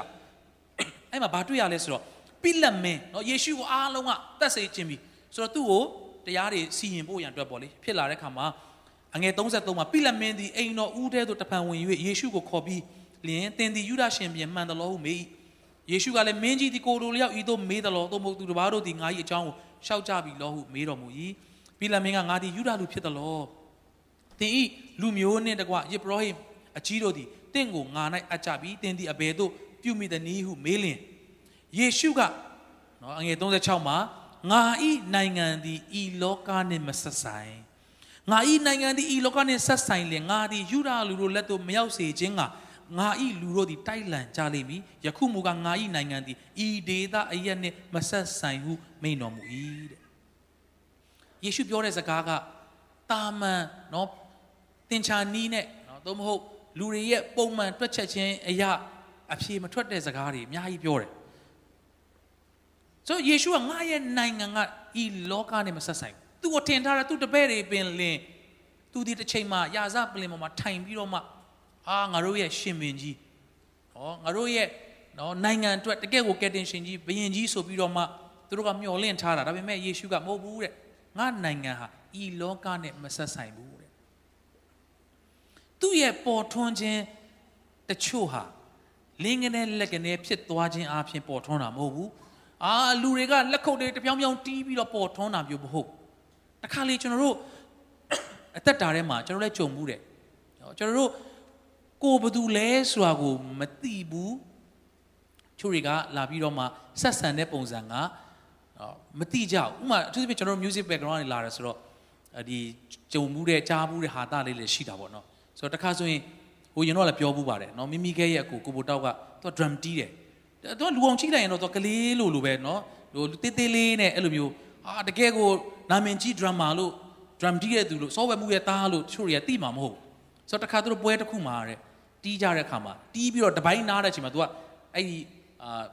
အဲ့မှာဘာတွေ့ရလဲဆိုတော့ပိလက်မင်းเนาะယေရှုကိုအားလုံးကတတ်စေခြင်းပြီဆိုတော့သူ့ကို တရားတွေစီရင်ဖို့ရန်အတွက်ပေါ့လေဖြစ်လာတဲ့ခါမှာအငယ်33မှာပိလက်မင်းသည်အိမ်တော်ဦးထဲသို့တပံဝင်၍ယေရှုကိုခေါ်ပြီးလျင်သင်သည်ယူဒရှင်ပြန်မှန်တယ်လို့ဟုမေးယေရှုကလည်းမင်းကြီးဒီကိုလိုလျောက်ဤသို့မေးတယ်လို့သို့မဟုတ်သူတစ်ပါးတို့သည်ငါ၏အကြောင်းကိုရှောက်ကြပြီလို့ဟုမေးတော်မူ၏ပိလက်မင်းကငါသည်ယူဒလူဖြစ်တယ်လို့သင်ဤလူမျိုးနှင့်တကွယေဘရဟိအကြီးတို့သည်တင့်ကိုငါ၌အပ်ကြပြီသင်သည်အဘယ်သို့ပြုမိသနည်းဟုမေးလျင်ယေရှုကနော်အငယ်36မှာ ငါဤနိုင်ငံသည်ဤလောကနှင့်မဆက်ဆိုင်ငါဤနိုင်ငံသည်ဤလောကနှင့်ဆက်ဆိုင်လင်ငါသည်ယူဒလူတို့လက်သို့မရောက်စေခြင်းကငါဤလူတို့သည်တိုက်လန်ကြလိမ့်မည်ယခုမူကငါဤနိုင်ငံသည်ဤဒေသအရက်နှင့်မဆက်ဆိုင်ဟုမိန့်တော်မူ၏တဲ့ယေရှုပြောတဲ့စကားကတာမန်နော်တင်ချာနီးနဲ့နော်သို့မဟုတ်လူတွေရဲ့ပုံမှန်တွက်ချက်ခြင်းအရာအဖြေမထွက်တဲ့စကားတွေအများကြီးပြောတယ် ဆိုယေရှုကငါရဲ့နိုင်ငံကဤလောကနဲ့မဆက်ဆိုင်သူ့ကိုထင်ထားတာသူ့တပည့်တွေပင်လင်သူဒီတစ်ချိန်မှာယာဇပလင်ပေါ်မှာထိုင်ပြီးတော့မှအာငါတို့ရဲ့ရှင်မင်းကြီးဟောငါတို့ရဲ့နော်နိုင်ငံအတွက်တကယ့်ကိုကယ်တင်ရှင်ကြီးဘုရင်ကြီးဆိုပြီးတော့မှသူတို့ကမျှော်လင့်ထားတာဒါပေမဲ့ယေရှုကမဟုတ်ဘူးတဲ့ငါနိုင်ငံဟာဤလောကနဲ့မဆက်ဆိုင်ဘူးတဲ့သူ့ရဲ့ပေါ်ထွန်းခြင်းတချို့ဟာလင်းကနေလက်ကနေဖြစ်သွားခြင်းအပြင်ပေါ်ထွန်းတာမဟုတ်ဘူး အာလူတွေကလက်ခုပ်တွေတပြောင်ပြောင်တီးပြီးတော့ပေါ်ထွန်းတာမျိုးမဟုတ်တခါလေကျွန်တော်တို့အသက်တာထဲမှာကျွန်တော်လည်းကြုံမှုတယ်ကျွန်တော်တို့ကိုဘသူလဲဆိုတာကိုမသိဘူးချို့တွေကလာပြီးတော့မှဆက်ဆံတဲ့ပုံစံကမသိကြဘူးဥမာအထူးသဖြင့်ကျွန်တော်တို့ music background တွေလာတယ်ဆိုတော့ဒီကြုံမှုတဲ့ကြားမှုတဲ့ဟာတာလေးတွေရှိတာပေါ့နော်ဆိုတော့တခါဆိုရင်ဟိုရင်တော့လည်းပြောဘူးပါတယ်နော်မိမိခဲရဲ့အကူကိုဘိုတောက်ကသူက drum တီးတယ် သူကလူအောင်ချိလိုက်ရင်တော့သူကလေးလိုလိုပဲနော်ဟိုတေးသေးလေးနဲ့အဲ့လိုမျိုးဟာတကယ်ကိုနာမင်ကြီး drama လို့ drum တီးတဲ့သူလို့ software မှုရဲ့သားလို့တချို့တွေကသိမှာမဟုတ်ဆိုတော့တခါသူတို့ပွဲတစ်ခုမှာတဲ့တီးကြတဲ့ခါမှာတီးပြီးတော့တပိုင်းနားတဲ့အချိန်မှာသူကအဲ့ဒီအာ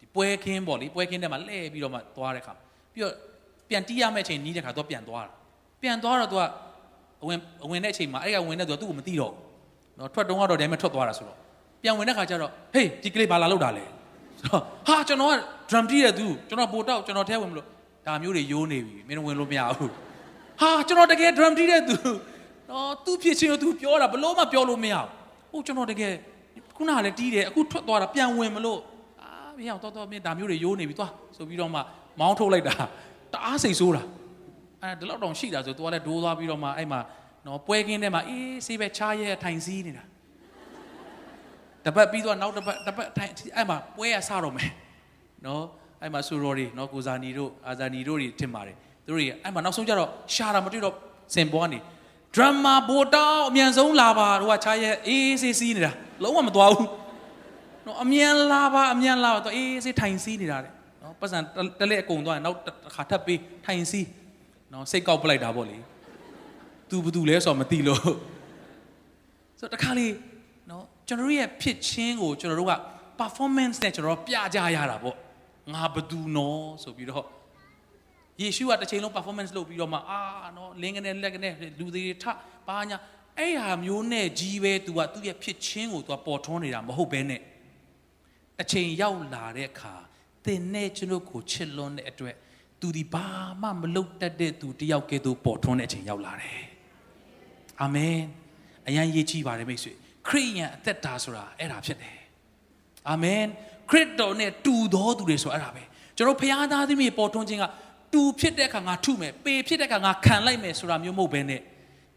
ဒီပွဲခင်းပေါ့လေပွဲခင်းတဲ့မှာလဲပြီးတော့မှသွားတဲ့ခါပြီးတော့ပြန်တီးရမယ့်အချိန်နီးတဲ့ခါသူကပြန်သွားတာပြန်သွားတော့သူကအဝင်အဝင်တဲ့အချိန်မှာအဲ့ကဝင်တဲ့သူကသူ့ကိုမသိတော့ဘူးเนาะထွက်တုံးကတော့ဒါမှထွက်သွားတာဆိုတော့ပြန်ဝင်တဲ့ခါကျတော့ဟေးဒီကလေးဘာလာလောက်တာလဲ ဟာကျွန်တော်က drum တီးတဲ့သူကျွန်တော်ပိုတောက်ကျွန်တော်ထဲဝင်မလို့ဒါမျိုးတွေယိုးနေပြီမင်းဝင်လို့မရဘူးဟာကျွန်တော်တကယ် drum တီးတဲ့သူနော်သူဖြစ်ချင်းသူပြောတာဘလို့မှပြောလို့မရဘူးဟိုကျွန်တော်တကယ်ခုနကလည်းတီးတယ်အခုထွက်သွားတာပြန်ဝင်မလို့အာမင်းအောင်တော်တော်မင်းဒါမျိုးတွေရိုးနေပြီသွားဆိုပြီးတော့မှမောင်းထုတ်လိုက်တာတအားစိတ်ဆိုးတာအဲဒီလောက်တောင်ရှိတာဆိုသူကလည်းဒိုးသွားပြီးတော့မှအဲ့မှာနော်ပွဲကင်းထဲမှာအေးဆေးပဲချားရဲထိုင်စည်းနေတာ တပတ်ပြီးတော့နောက်တပတ်တပတ်ထိုင်အဲ့မှာပွဲရစတော့မယ်နော်အဲ့မှာဆူရော်တွေနော်ကိုဇာနီတို့အာဇာနီတို့တွေထင်ပါတယ်သူတို့တွေအဲ့မှာနောက်ဆုံးကျတော့ရှာတာမတွေ့တော့စင်ပေါ်ကနေဒရမာဘိုတောင်းအမြန်ဆုံးလာပါတို့ကချားရဲအေးဆေးစီးနေတာလုံးဝမသွားဘူးနော်အမြန်လာပါအမြန်လာပါတော့အေးဆေးထိုင်စီးနေတာတဲ့နော်ပတ်စံတလက်အကုန်သွားရင်နောက်တစ်ခါထပ်ပြီးထိုင်စီးနော်စိတ်ကောက်ပလိုက်တာပေါ့လေသူဘသူလဲဆိုတော့မသိလို့ဆိုတော့တခါလေနော် ကျွန်တော်တို့ရဲ့ဖြစ်ချင်းကိုကျွန်တော်တို့က performance နဲ့ကျွန်တော်တို့ပြကြရတာပေါ့ငါဘသူနော်ဆိုပြီးတော့ယေရှုကတစ်ချိန်လုံး performance လုပ်ပြီးတော့မှအာနော်လင်းကနေလက်ကနေလူတွေထပါညာအဲ့ဟာမျိုးနဲ့ကြီးပဲ तू ကသူ့ရဲ့ဖြစ်ချင်းကို तू ပေါ်ထွန်းနေတာမဟုတ်ဘဲနဲ့အချိန်ရောက်လာတဲ့အခါသင်နဲ့ကျွန်ုပ်ကိုချစ်လွန်းတဲ့အတွက် तू ဒီဘာမှမလုပ်တတ်တဲ့ तू တယောက်ကဲ့သို့ပေါ်ထွန်းတဲ့အချိန်ရောက်လာတယ်အာမင်အရန်ရေးကြည့်ပါတယ်မိတ်ဆွေ ခရိယန်အသက်တာဆိုတာအဲ့ဒါဖြစ်တယ်အာမင်ခရစ်တော်နဲ့တူတော်သူတွေဆိုအဲ့ဒါပဲကျွန်တော်ဖခင်သားသမီးပေါ်ထွန်းခြင်းကတူဖြစ်တဲ့အခါငါထုမယ်ပေဖြစ်တဲ့အခါငါခံလိုက်မယ်ဆိုတာမျိုးမဟုတ်ဘဲနဲ့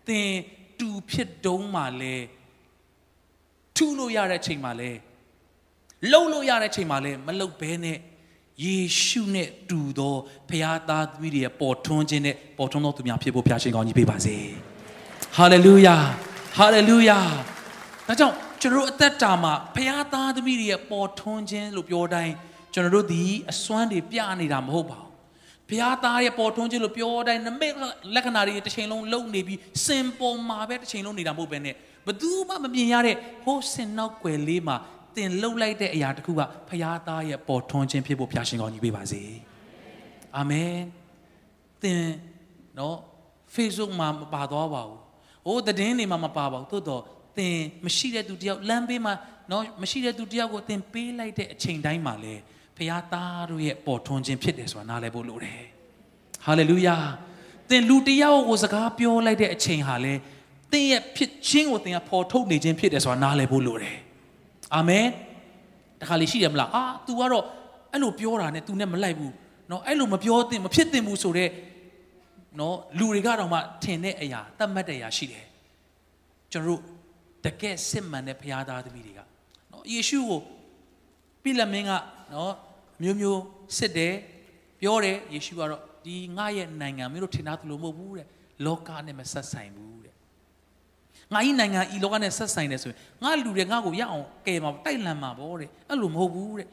သင်တူဖြစ်တုံးမှလဲထုလို့ရတဲ့ချိန်မှလဲလှုပ်လို့ရတဲ့ချိန်မှလဲမလှုပ်ဘဲနဲ့ယေရှုနဲ့တူသောဖခင်သားသမီးတွေရဲ့ပေါ်ထွန်းခြင်းနဲ့ပေါ်ထွန်းသောသူများဖြစ်ဖို့ဖခင်ရှင်ကောင်းကြီးပေးပါစေဟာလေလုယာဟာလေလုယာ ဒါကြောင့်ကျွန်တော်တို့အသက်တာမှာဖခင်သားသမီးတွေရဲ့ပေါ်ထွန်းခြင်းလို့ပြောတိုင်းကျွန်တော်တို့ဒီအစွမ်းတွေပြနေတာမဟုတ်ပါဘူးဘုရားသားရဲ့ပေါ်ထွန်းခြင်းလို့ပြောတိုင်းနမိတ်လက္ခဏာတွေတစ်ချိန်လုံးလုံနေပြီးစင်ပေါ်မှာပဲတစ်ချိန်လုံးနေတာမဟုတ်ပဲနဲ့ဘသူမှမမြင်ရတဲ့ဟိုးစင်နောက်ွယ်လေးမှာတင်လှုပ်လိုက်တဲ့အရာတစ်ခုကဘုရားသားရဲ့ပေါ်ထွန်းခြင်းဖြစ်ဖို့ဖျားရှင်ကောင်းကြီးပေးပါစေအာမင်သင်နော် Facebook မှာမပါသွားပါဘူး။အိုးသတင်းတွေမှာမပါပါဘူး။သို့တော့ သင်မရှိတဲ့သူတယောက်လမ်းဘေးမှာနော်မရှိတဲ့သူတယောက်ကိုသင်ပေးလိုက်တဲ့အချိန်တိုင်းမှာလေဖခင်သားတို့ရဲ့ပေါ်ထွန်းခြင်းဖြစ်တယ်ဆိုတာနားလည်ဖို့လိုတယ်။ဟာလေလုယာ။သင်လူတယောက်ကိုစကားပြောလိုက်တဲ့အချိန်ဟာလေသင်ရဲ့ဖြစ်ခြင်းကိုသင်ကပေါ်ထုတ်နေခြင်းဖြစ်တယ်ဆိုတာနားလည်ဖို့လိုတယ်။အာမင်။တခါလေရှိတယ်မလား။အာ तू ကတော့အဲ့လိုပြောတာနဲ့ तू နဲ့မလိုက်ဘူး။နော်အဲ့လိုမပြောသင့်မဖြစ်သင့်ဘူးဆိုတော့နော်လူတွေကတော့မှထင်တဲ့အရာတတ်မှတ်တဲ့အရာရှိတယ်ကျွန်တော်တို့ တကယ်စစ်မှန်တဲ့ဘုရားသားသမီးတွေကနော်ယေရှုကိုပြလက်မင်းကနော်မျိုးမျိုးစစ်တယ်ပြောတယ်ယေရှုကတော့ဒီငါရဲ့နိုင်ငံမင်းတို့ထင်သားသလိုမဟုတ်ဘူးတဲ့လောကနဲ့မဆက်ဆိုင်ဘူးတဲ့ငါဤနိုင်ငံဤလောကနဲ့ဆက်ဆိုင်တယ်ဆိုရင်ငါလူတွေငါ့ကိုရအောင်ကယ်မှာတိုက်လန်မှာပေါ့တဲ့အဲ့လိုမဟုတ်ဘူးတဲ့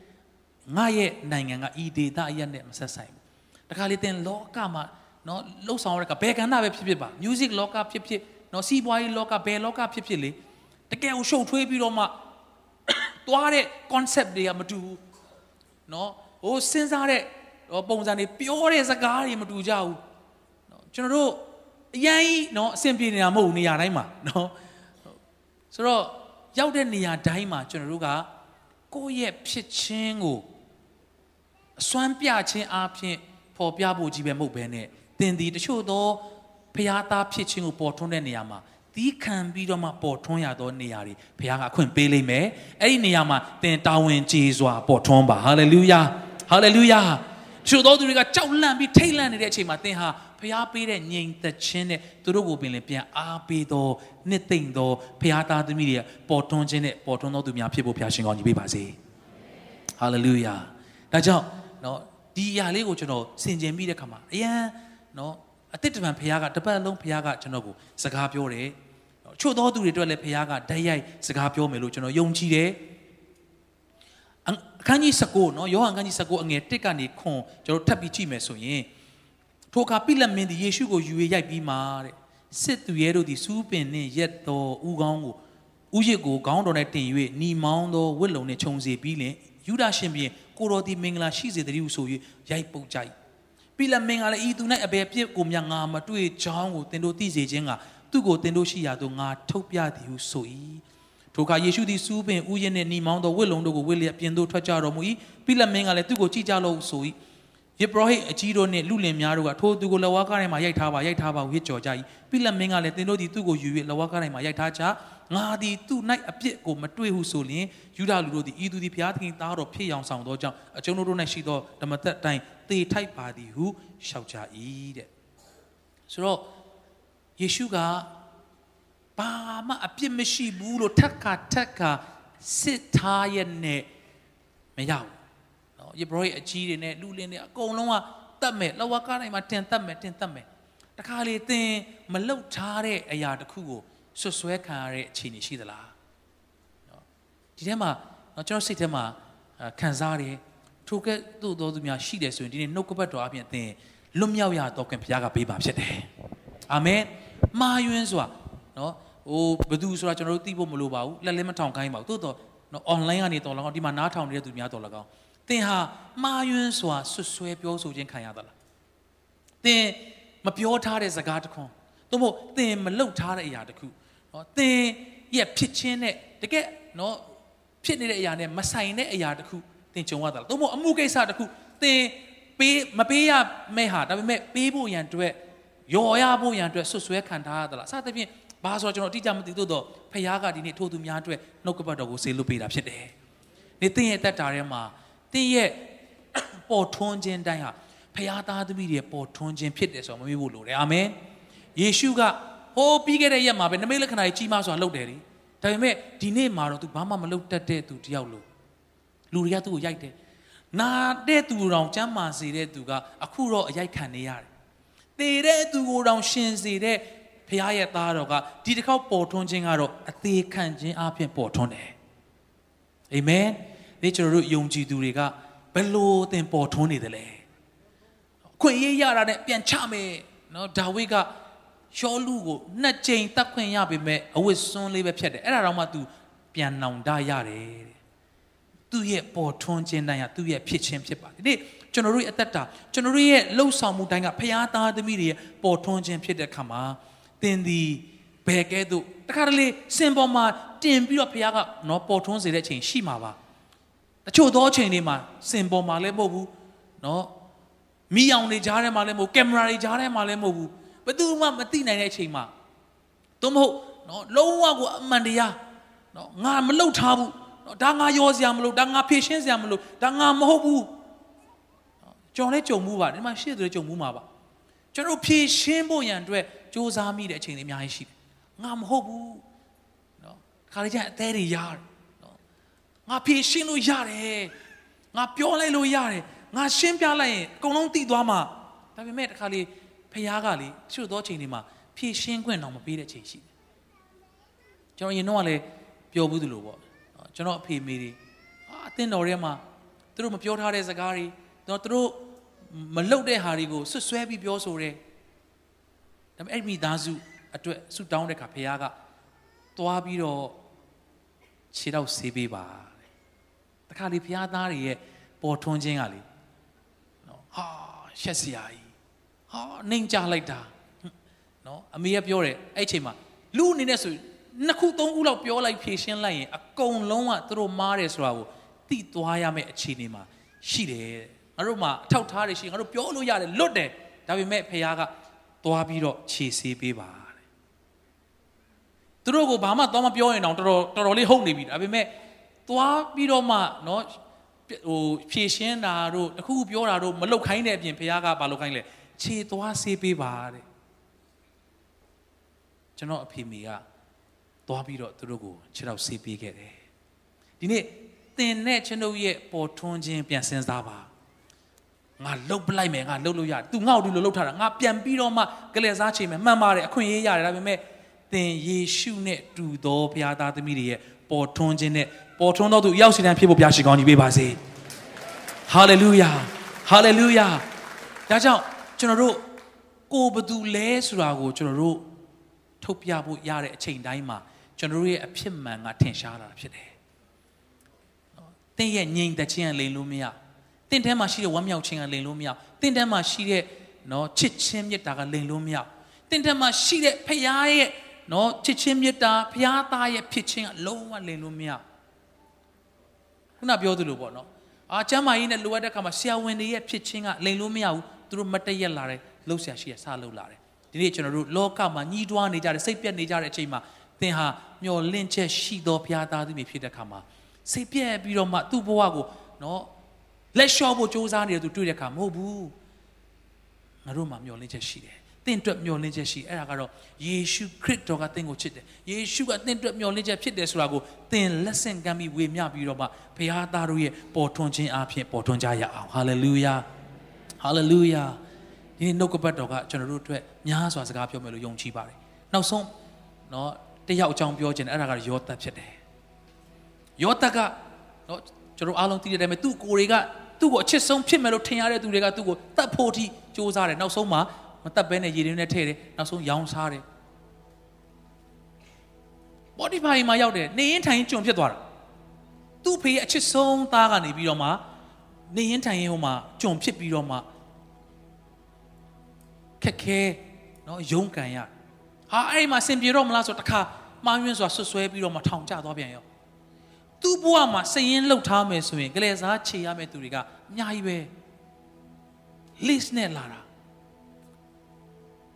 ငါရဲ့နိုင်ငံကဤဒေတာအရက်နဲ့မဆက်ဆိုင်ဘူးတခါလေသင်လောကမှာနော်လှုပ်ဆောင်ရတဲ့ကဘယ်ကဏ္ဍပဲဖြစ်ဖြစ်ပါ music လောကဖြစ်ဖြစ်နော်စီးပွားရေးလောကဘယ်လောကဖြစ်ဖြစ်လေ တကယ်ကိုရှုပ်ထွေးပြီးတော့မှသွားတဲ့ concept တွေကမတူဘူးနော်ဟိုစဉ်းစားတဲ့ပုံစံတွေပြောတဲ့စကားတွေမတူကြဘူးနော်ကျွန်တော်တို့အရင်နော်အဆင်ပြေနေတာမဟုတ်ဘူးနေရာတိုင်းမှာနော်ဆိုတော့ရောက်တဲ့နေရာတိုင်းမှာကျွန်တော်တို့ကကိုယ့်ရဲ့ဖြစ်ချင်းကိုအစွမ်းပြခြင်းအပြင်ပေါ်ပြဖို့ကြီးပဲမဟုတ်ဘဲနဲ့သင်ဒီတချို့သောဖျားသားဖြစ်ခြင်းကိုပေါ်ထွန်းတဲ့နေရာမှာ သီးခံပြီးတော့မှပေါ်ထွန်းရသောနေရာတွေဘုရားကအခွင့်ပေးလိမ့်မယ်အဲ့ဒီနေရာမှာသင်တာဝန်ကြီးစွာပေါ်ထွန်းပါဟာလေလုယာဟာလေလုယာချို့သောသူတွေကကြောက်လန့်ပြီးထိတ်လန့်နေတဲ့အချိန်မှာသင်ဟာဖျားပေးတဲ့ငြိမ်သက်ခြင်းနဲ့သူတို့ကိုပင်လည်းပြန်အားပေးသောနှစ်သိမ့်သောဖျားသားသမီးတွေပေါ်ထွန်းခြင်းနဲ့ပေါ်ထွန်းသောသူများဖြစ်ဖို့ဖျားရှင်ကောင်းကြီးပေးပါစေ။ဟာလေလုယာ။ဒါကြောင့်နော်ဒီအရာလေးကိုကျွန်တော်ဆင်ခြင်ပြီးတဲ့အခါမှာအရန်နော်အတိတ်တပံဖျားကတပတ်လုံးဖျားကကျွန်တော်ကိုစကားပြောတယ် အချို့သောသူတွေအတွက်လည်းဘုရားကဓာတ်ရိုက်စကားပြောမယ်လို့ကျွန်တော်ယုံကြည်တယ်အခန်းကြီး19နော်ယောဟန်အခန်းကြီး19အငယ်1ကနေခွန်ကျွန်တော်ထပ်ပြီးကြည့်မယ်ဆိုရင်ထိုအခါပိလမင်းသည်ယေရှုကိုယူ၍ရိုက်ပြီးမှတဲ့စစ်သူရဲတို့သည်စူးပင်နှင့်ရက်တော်ဥကောင်းကိုဥရစ်ကိုခေါင်းတော်၌တင်၍ညီမောင်းသောဝစ်လုံနှင့်ခြုံစေပြီးလင်ယူဒရှင်ပြင်ကိုတော်သည်မင်္ဂလာရှိစေတည်းဟုဆို၍ရိုက်ပုတ်ကြ၏ပိလမင်းကလည်းဤသူ၌အဘယ်ပြစ်ကိုမြငါမတွေ့ကြောင်းကိုသင်တို့သိစေခြင်းက သူ့ကိုတင်တို့ရှိရာသို့ငါထုတ်ပြသည်ဟုဆို၏ထိုအခါယေရှုသည်စူးပင်ဥယျာဉ်နှင့်ညီမောင်းသောဝတ်လုံတို့ကိုဝတ်လျက်ပြင်သို့ထွက်ကြတော်မူ၏ပြီးလည်းမင်္ဂလာလည်းသူ့ကိုကြည့်ကြလို့ဆို၏ယေဘရဟိအကြီးတို့နှင့်လူလင်များတို့ကထိုသူကိုလဝါကားထဲမှာရိုက်ထားပါရိုက်ထားပါဟုဟစ်ကြော်ကြ၏ပြီးလည်းမင်းကလည်းတင်တို့သည်သူ့ကိုယူ၍လဝါကားထဲမှာရိုက်ထားကြငါသည်သူ့၌အပြစ်ကိုမတွေ့ဟုဆိုလျင်ယူဒလူတို့သည်ဤသူသည်ဘုရားသခင်သားတော်ဖြစ်အောင်ဆောင်သောကြောင့်အကျွန်ုပ်တို့၌ရှိသောဓမ္မသက်တိုင်းသေထိုက်ပါသည်ဟုရှောက်ကြ၏တဲ့ဆိုတော့ ယေရှုကဘာမှအပြစ်မရှိဘူးလို့ထက်ခါထက်ခါစစ်ထားရနဲ့မရဘူးနော်ယေဘရဟိအကြီးတွေနဲ့လူလင်းတွေအကုန်လုံးကတတ်မဲ့လဝကားတိုင်းမှာတင်တတ်မဲ့တင်တတ်မဲ့တခါလေသင်မလုတ်ထားတဲ့အရာတစ်ခုကိုဆွဆွဲခံရတဲ့အခြေအနေရှိသလားနော်ဒီထဲမှာနော်ကျွန်တော်စိတ်ထဲမှာခံစားရတယ်ထိုကဲ့သို့သောသူများရှိတယ်ဆိုရင်ဒီနေ့နှုတ်ကပတ်တော်အပြင်သင်လွတ်မြောက်ရတော့ခင်ဘုရားကပေးပါဖြစ်တယ်အာမင် မာယွန်းစွာနော်ဟိုဘယ်သူဆိုတာကျွန်တော်တို့သိဖို့မလိုပါဘူးလက်လည်းမထောင်ခိုင်းပါဘူးသို့တော့နော် online ကနေတော်လောက်ဒီမှာနားထောင်နေတဲ့သူများတော်လောက်အောင်သင်ဟာမာယွန်းစွာဆွဆွဲပြောဆိုခြင်းခံရသလားသင်မပြောထားတဲ့စကားတခွန်းသို့မဟုတ်သင်မလုပ်ထားတဲ့အရာတခုနော်သင်ရဲ့ဖြစ်ချင်းနဲ့တကယ်နော်ဖြစ်နေတဲ့အရာနဲ့မဆိုင်တဲ့အရာတခုသင်ကြုံရတာလားသို့မဟုတ်အမှုကိစ္စတခုသင်ပေးမပေးရမဲ့ဟာဒါပေမဲ့ပေးဖို့ရန်အတွက် ယော်ရဖို့ရန်အတွက်ဆွဆွဲခံထားရသလားအစသဖြင့်ဘာဆိုတော့ကျွန်တော်အတိအကျမသိသို့တော့ဖခင်ကဒီနေ့ထိုသူများအတွက်နှုတ်ကပတ်တော်ကိုဆေးလွတ်ပေးတာဖြစ်တယ်။နေသင်ရဲ့တက်တာထဲမှာသင်ရဲ့ပေါ်ထွန်းခြင်းတိုင်းဟာဖခင်သားသမီးတွေပေါ်ထွန်းခြင်းဖြစ်တယ်ဆိုတော့မမေ့ဖို့လိုတယ်အာမင်။ယေရှုကဟိုးပြီးခဲ့တဲ့ရက်မှာပဲနမိတ်လက္ခဏာကြီးကြီးမားစွာလုပ်တယ်လေဒါပေမဲ့ဒီနေ့မှာတော့ तू ဘာမှမလုပ်တတ်တဲ့သူတယောက်လို့လူတွေကသူ့ကိုရိုက်တယ်နာတဲ့သူတောင်ကျမ်းမာစေတဲ့သူကအခုတော့အရိုက်ခံနေရတယ် သေတဲ့သူကိုတောင်ရှင်စေတဲ့ဖခင်ရဲ့သားတော်ကဒီတစ်ခေါက်ပေါ်ထွန်းခြင်းကတော့အသေးခံခြင်းအပြင်ပေါ်ထွန်းတယ်အာမင်ဒီကျွန်တော်တို့ယုံကြည်သူတွေကဘယ်လိုသင်ပေါ်ထွန်းနေသလဲခွင့်ရရတာနဲ့ပြန်ချမယ်နော်ဒါဝိဒ်ကရှောလူကိုနှစ်ကြိမ်တတ်ခွင့်ရပေမဲ့အဝတ်စွန်းလေးပဲဖြတ်တယ်အဲ့ဒါတော့မှ तू ပြန်နောင်တရတယ်တဲ့သူ့ရဲ့ပေါ်ထွန်းခြင်းတိုင်းဟာသူ့ရဲ့ဖြစ်ခြင်းဖြစ်ပါတယ်ဒီနေ့ ကျွန်တော်တို့ရဲ့အသက်တာကျွန်တော်တို့ရဲ့လှုပ်ဆောင်မှုတိုင်းကဖျားသားသမီးတွေရဲ့ပေါ်ထွန်းခြင်းဖြစ်တဲ့အခါမှာသင်သည်ဘယ်ကဲ့သို့တခါတလေစင်ပေါ်မှာတင်ပြီးတော့ဖျားကနော်ပေါ်ထွန်းစေတဲ့အချိန်ရှိမှာပါတချို့သောအချိန်တွေမှာစင်ပေါ်မှာလည်းမဟုတ်ဘူးနော်မီးအောင်တွေကြားထဲမှာလည်းမဟုတ်ကင်မရာတွေကြားထဲမှာလည်းမဟုတ်ဘူးဘယ်သူမှမသိနိုင်တဲ့အချိန်မှာသို့မဟုတ်နော်လုံးဝကိုအမှန်တရားနော်ငါမလှုပ်ထားဘူးနော်ဒါငါရောစရာမလို့ဒါငါဖြည့်ရှင်းစရာမလို့ဒါငါမဟုတ်ဘူး ကျွန်တော်လည်းကြုံမှုပါဒီမှာရှေ့သူလည်းကြုံမှုမှာပါကျွန်တော်ဖြည့်ရှင်းဖို့ရန်အတွက်စူးစမ်းမိတဲ့အချိန်တွေအများကြီးရှိတယ်ငါမဟုတ်ဘူးနော်ခါလေးကျရင်အသေးတွေရတယ်နော်ငါဖြည့်ရှင်းလို့ရတယ်ငါပြောလိုက်လို့ရတယ်ငါရှင်းပြလိုက်ရင်အကုန်လုံးသိသွားမှာဒါပေမဲ့တခါလေးဖះကလေချွတ်သောချိန်တွေမှာဖြည့်ရှင်းခွင့်တော့မပေးတဲ့ချိန်ရှိတယ်ကျွန်တော်ရင်တော့လည်းပြောဘူးသလိုပေါ့ကျွန်တော်အဖေမေတွေအာအတင်းတော်ထဲမှာသူတို့မပြောထားတဲ့စကားတွေတော့သူတို့ မလုပ်တဲ့ဟာတွေကိုဆွဆွဲပြီးပြောဆိုတယ်ဒါပေမဲ့အဲ့မိသားစုအတွက်ဆူတောင်းတဲ့ခါဖခင်ကသွားပြီးတော့ခြေတော့ဆေးပေးပါတခါလေဖခင်သားတွေရဲ့ပေါ်ထွန်းခြင်းကလေနော်ဟာရှက်စရာကြီးဟာနှိမ်ကြလိုက်တာနော်အမေကပြောတယ်အဲ့ချိန်မှာလူအနေနဲ့ဆိုနှစ်ခုသုံးခုလောက်ပြောလိုက်ဖြည့်ရှင်းလိုက်ရင်အကုန်လုံးကသူတို့မားတယ်ဆိုတာကိုသိသွားရမယ့်အခြေအနေမှာရှိတယ် ငါတို့မှာအထောက်ထားတွေရှိငါတို့ပြောလို့ရတယ်လွတ်တယ်ဒါပေမဲ့ဖခင်ကသွားပြီးတော့ခြေဆေးပေးပါတဲ့သူတို့ကိုဘာမှသွားမပြောရင်တော့တော်တော်တော်တော်လေးဟုတ်နေပြီဒါပေမဲ့သွားပြီးတော့မှเนาะဟိုဖြည့်ရှင်းတာတို့တခုခုပြောတာတို့မလုတ်ခိုင်းတဲ့အပြင်ဖခင်ကဘာလုတ်ခိုင်းလဲခြေသွားဆေးပေးပါတဲ့ကျွန်တော်အဖေမိကသွားပြီးတော့သူတို့ကိုခြေထောက်ဆေးပေးခဲ့တယ်ဒီနေ့သင်နဲ့ကျွန်ုပ်ရဲ့ပေါ်ထွန်းခြင်းပြန်စဉ်းစားပါ ငါလှုပ်ပလိုက်မယ်ငါလှုပ်လို့ရတယ် तू ငါ့ကိုဒီလိုလှုပ်ထားတာငါပြန်ပြီးတော့မှကလေးစားချိန်မယ်မှန်ပါတယ်အခွင့်အရေးရတယ်ဒါပေမဲ့သင်ယေရှုနဲ့တူသောဘုရားသားသမီးတွေရဲ့ပေါ်ထွန်းခြင်းနဲ့ပေါ်ထွန်းသောသူရောက်စီတိုင်းဖြစ်ဖို့ဘုရားရှိကောင်းကြီးပေးပါစေဟာလေလုယာဟာလေလုယာဒါကြောင့်ကျွန်တော်တို့ကိုဘသူလဲဆိုတာကိုကျွန်တော်တို့ထုတ်ပြဖို့ရတဲ့အချိန်တိုင်းမှာကျွန်တော်တို့ရဲ့အဖြစ်မှန်ကထင်ရှားလာတာဖြစ်တယ်။တင်းရဲ့ငြိမ်သက်ခြင်းကလိမ်လို့မရ။ တင်းထဲမှာရှိတဲ့ဝမ်းမြောက်ခြင်းကလိမ်လို့မရ။တင်းထဲမှာရှိတဲ့နော်ချစ်ချင်းမေတ္တာကလိမ်လို့မရ။တင်းထဲမှာရှိတဲ့ဖခင်ရဲ့နော်ချစ်ချင်းမေတ္တာဖခင်သားရဲ့ဖြစ်ခြင်းကလုံးဝလိမ်လို့မရ။ခုနပြောသလိုပေါ့နော်။အာကျမ်းမာရေးနဲ့လိုအပ်တဲ့အခါမှာဆရာဝန်တွေရဲ့ဖြစ်ခြင်းကလိမ်လို့မရဘူး။သူတို့မတည့်ရက်လာတယ်လှုပ်ရှားရှိရဆလှုပ်လာတယ်။ဒီနေ့ကျွန်တော်တို့လောကမှာညီးတွားနေကြတယ်စိတ်ပြက်နေကြတဲ့အချိန်မှာသင်ဟာမျော်လင့်ချက်ရှိသောဘုရားသားသူမျိုးဖြစ်တဲ့အခါမှာစိတ်ပြက်ပြီးတော့မှသူ့ဘဝကိုနော် လက်လျှော့ဖို့ကြိုးစားနေတယ်သူတွေ့တဲ့အခါမဟုတ်ဘူးငါတို့မှာမျော်လင့်ချက်ရှိတယ်သင်အတွက်မျှော်လင့်ချက်ရှိအဲ့ဒါကတော့ယေရှုခရစ်တော်ကသင်ကိုချစ်တယ်ယေရှုကသင်အတွက်မျှော်လင့်ချက်ဖြစ်တယ်ဆိုတာကိုသင်လက်ဆင့်ကမ်းပြီးဝေမျှပြီးတော့မှဘုရားသားတို့ရဲ့ပေါ်ထွန်းခြင်းအဖြစ်ပေါ်ထွန်းကြရအောင်ဟာလေလုယာဟာလေလုယာဒီနေ့နှုတ်ကပတ်တော်ကကျွန်တော်တို့အတွက်များစွာစကားပြောမယ်လို့ယုံကြည်ပါတယ်နောက်ဆုံးเนาะတယောက်အကြောင်းပြောခြင်းအဲ့ဒါကယောသတ်ဖြစ်တယ်ယောသတ်ကเนาะကျွန်တော်အားလုံးသိတဲ့အတိုင်းပဲသူ့ကိုယ်တွေက သူ့ကိုအချစ်ဆုံးဖြစ်မယ်လို့ထင်ရတဲ့သူတွေကသူ့ကိုတတ်ဖို့ထိစူးစမ်းတယ်နောက်ဆုံးမှာမတတ်ဘဲနဲ့ရေတွေနဲ့ထည့်တယ်နောက်ဆုံးရောင်းစားတယ်ပေါ်တီဖိုင်မှာရောက်တယ်နေရင်ထိုင်ရင်ကျွန်ဖြစ်သွားတာသူ့ဖေရဲ့အချစ်ဆုံးသားကနေပြီးတော့မှနေရင်ထိုင်ရင်ဟိုမှာကျွန်ဖြစ်ပြီးတော့မှခက်ခဲနော်ယုံကန်ရဟာအဲ့ဒီမှာစင်ပြေတော့မလားဆိုတခါမှားယွင်းစွာဆွဆွဲပြီးတော့မှထောင်ကျသွားပြန်ရော သူ့ဘဝမှာစရင်လှုပ်ထားမယ်ဆိုရင်ကလေးစားခြေရမယ့်သူတွေကအများကြီးပဲ list နဲ့လာတာ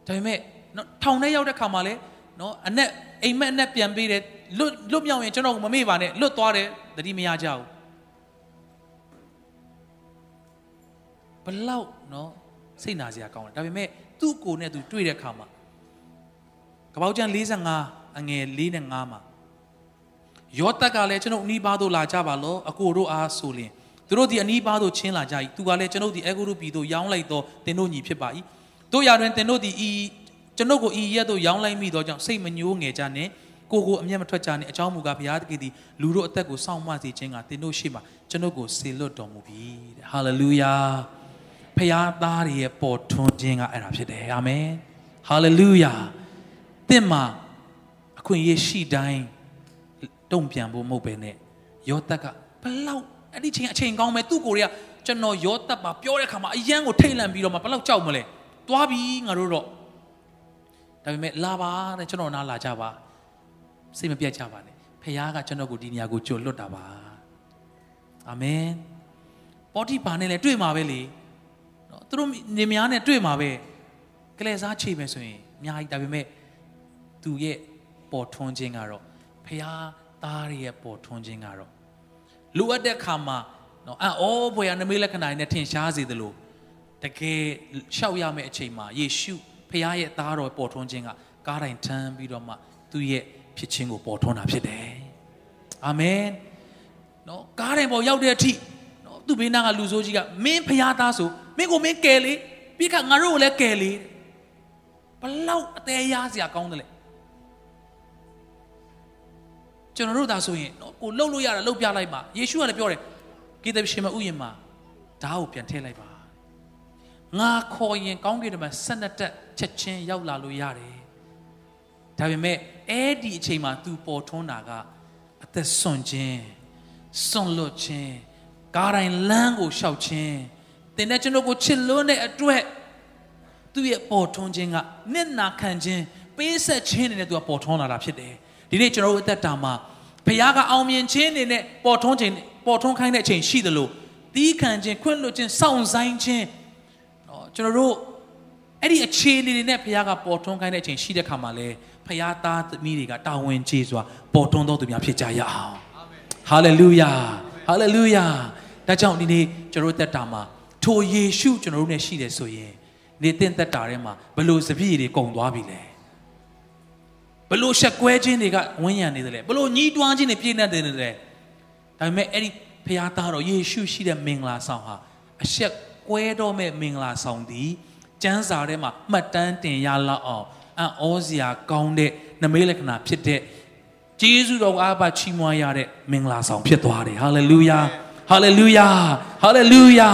ဒါပေမဲ့နော်ထောင်ထဲရောက်တဲ့ခါမှာလေနော်အနက်အိမ်မက်အနက်ပြန်ပေးတယ်လွတ်လွတ်မြောက်ရင်ကျွန်တော်ကမမေ့ပါနဲ့လွတ်သွားတယ်တတိမရကြဘူးဘလောက်နော်စိတ်နာစရာကောင်းတယ်ဒါပေမဲ့သူ့ကိုယ်နဲ့သူတွေ့တဲ့ခါမှာကပောက်ကျန်45အငယ်4နဲ့5မှာ ယောသက်ကလည်းကျွန်ုပ်အနီးပါးသို့လာကြပါလောအကိုတို့အားဆိုလင်သူတို့ဒီအနီးပါးသို့ချင်းလာကြ၏သူကလည်းကျွန်ုပ်ဒီအဂုရုပြည်သို့ရောင်းလိုက်သောတင်တို့ညီဖြစ်ပါ၏တို့ရတွင်တင်တို့ဒီဤကျွန်ုပ်ကိုဤရက်သို့ရောင်းလိုက်မိသောကြောင့်စိတ်မညှိုးငယ်ကြနှင့်ကိုကိုအမျက်မထွက်ကြနှင့်အကြောင်းမူကားဘုရားသခင်သည်လူတို့အသက်ကိုစောင့်မစေခြင်းကတင်တို့ရှိမှကျွန်ုပ်ကိုဆေလွတ်တော်မူပြီတဲ့ဟာလေလုယာဖခင်သားရဲ့ပေါ်ထွန်းခြင်းကအဲ့ဒါဖြစ်တယ်အာမင်ဟာလေလုယာတင့်မှာအခွင့်အရေးရှိတိုင်း တုံ့ပြန်ဖို့မဟုတ်ပဲနဲ့ယောသက်ကဘလောက်အဲ့ဒီချိန်အချိန်ကောင်းမဲ့သူ့ကိုယ်တွေကကျွန်တော်ရောတက်ပါပြောတဲ့ခါမှာအယံကိုထိတ်လန့်ပြီးတော့မှဘယ်လောက်ကြောက်မလဲသွားပြီငါတို့တော့ဒါပေမဲ့လာပါတဲ့ကျွန်တော်နားလာကြပါစိတ်မပြတ်ကြပါနဲ့ဖခင်ကကျွန်တော်ကိုဒီနေရာကိုကြိုလွတ်တာပါအာမင်ပေါ်တိပါနဲ့လည်းတွေ့မှာပဲလေနော်သူတို့နေများနဲ့တွေ့မှာပဲကလေးစားချိန်မယ်ဆိုရင်အများကြီးဒါပေမဲ့သူရဲ့ပေါ်ထွန်းခြင်းကတော့ဖခင် သားရဲ့ပေါ်ထွန်းခြင်းကတော့လိုအပ်တဲ့ခါမှာနော်အော်ဘွေရနမိတ်လက္ခဏာတွေနဲ့ထင်ရှားစေသလိုတကယ်ရှောက်ရမယ့်အချိန်မှာယေရှုဖခင်ရဲ့သားတော်ပေါ်ထွန်းခြင်းကကားတိုင်းထမ်းပြီးတော့မှသူ့ရဲ့ဖြစ်ခြင်းကိုပေါ်ထွန်းတာဖြစ်တယ်အာမင်နော်ကားတိုင်းပေါ်ရောက်တဲ့အထိနော်သူ့ဘေးနားကလူဆိုးကြီးကမင်းဖခင်သားဆိုမင်းကိုမင်းကယ်လေပြီးခါငါတို့ကိုလည်းကယ်လေဘလောက်အသေးရစရာကောင်းတယ်လေ ကျွန်တော်တို့ဒါဆိုရင်နော်ကိုလှုပ်လို့ရတာလှုပ်ပြလိုက်ပါယေရှုကလည်းပြောတယ်ကိသရှင်မဥယျာဉ်မှာဓာတ်ကိုပြန်ထည့်လိုက်ပါငါခေါ်ရင်ကောင်းကင်မှာဆက်နှစ်တက်ချက်ချင်းရောက်လာလို့ရတယ်ဒါပေမဲ့အဲ့ဒီအချိန်မှာ तू ပေါ်ထွန်းတာကအသက်ဆွန်ခြင်းဆွန်လွတ်ခြင်းကားတိုင်းလမ်းကိုရှောက်ခြင်းတင်တဲ့ကျွန်တော်ကိုချစ်လွန်းတဲ့အတွက်သူ့ရဲ့ပေါ်ထွန်းခြင်းကမျက်နာခံခြင်းပေးဆက်ခြင်းတွေနဲ့ तू ပေါ်ထွန်းလာတာဖြစ်တယ် ဒီနေ့ကျွန်တော်တို့အသက်တာမှာဘုရားကအောင်မြင်ခြင်းတွေနဲ့ပေါ်ထွန်းခြင်းပေါ်ထွန်းခိုင်းတဲ့အချိန်ရှိသလိုတီးခံခြင်းခွင့်လွှတ်ခြင်းစောင့်ဆိုင်ခြင်းနော်ကျွန်တော်တို့အဲ့ဒီအခြေအနေတွေနဲ့ဘုရားကပေါ်ထွန်းခိုင်းတဲ့အချိန်ရှိတဲ့ခါမှာလဲဘုရားသားသမီးတွေကတာဝန်ကြီးစွာပေါ်ထွန်းတော်သူများဖြစ်ကြရအောင်ဟာလေလုယာဟာလေလုယာဒါကြောင့်ဒီနေ့ကျွန်တော်တို့တက်တာမှာထိုယေရှုကျွန်တော်တို့နဲ့ရှိတယ်ဆိုရင်နေသင်တက်တာထဲမှာဘလို့စပြည့်တွေကုန်သွားပြီလဲ ဘလို့ရှက်ကွဲခြင်းတွေကဝန်းရံနေတယ်လေဘလို့ညီးတွားခြင်းတွေပြည့်နေတယ်လေဒါပေမဲ့အဲ့ဒီဖခင်သားတော်ယေရှုရှိတဲ့မင်္ဂလာဆောင်ဟာအရှက်ကွဲတော့မဲ့မင်္ဂလာဆောင်သည်ကျမ်းစာထဲမှာမှတ်တမ်းတင်ရလောက်အောင်အံ့ဩစရာကောင်းတဲ့နမိတ်လက္ခဏာဖြစ်တဲ့ဂျေဇုတော်အားပါချီးမွမ်းရတဲ့မင်္ဂလာဆောင်ဖြစ်သွားတယ်ဟာလေလုယာဟာလေလုယာဟာလေလုယာ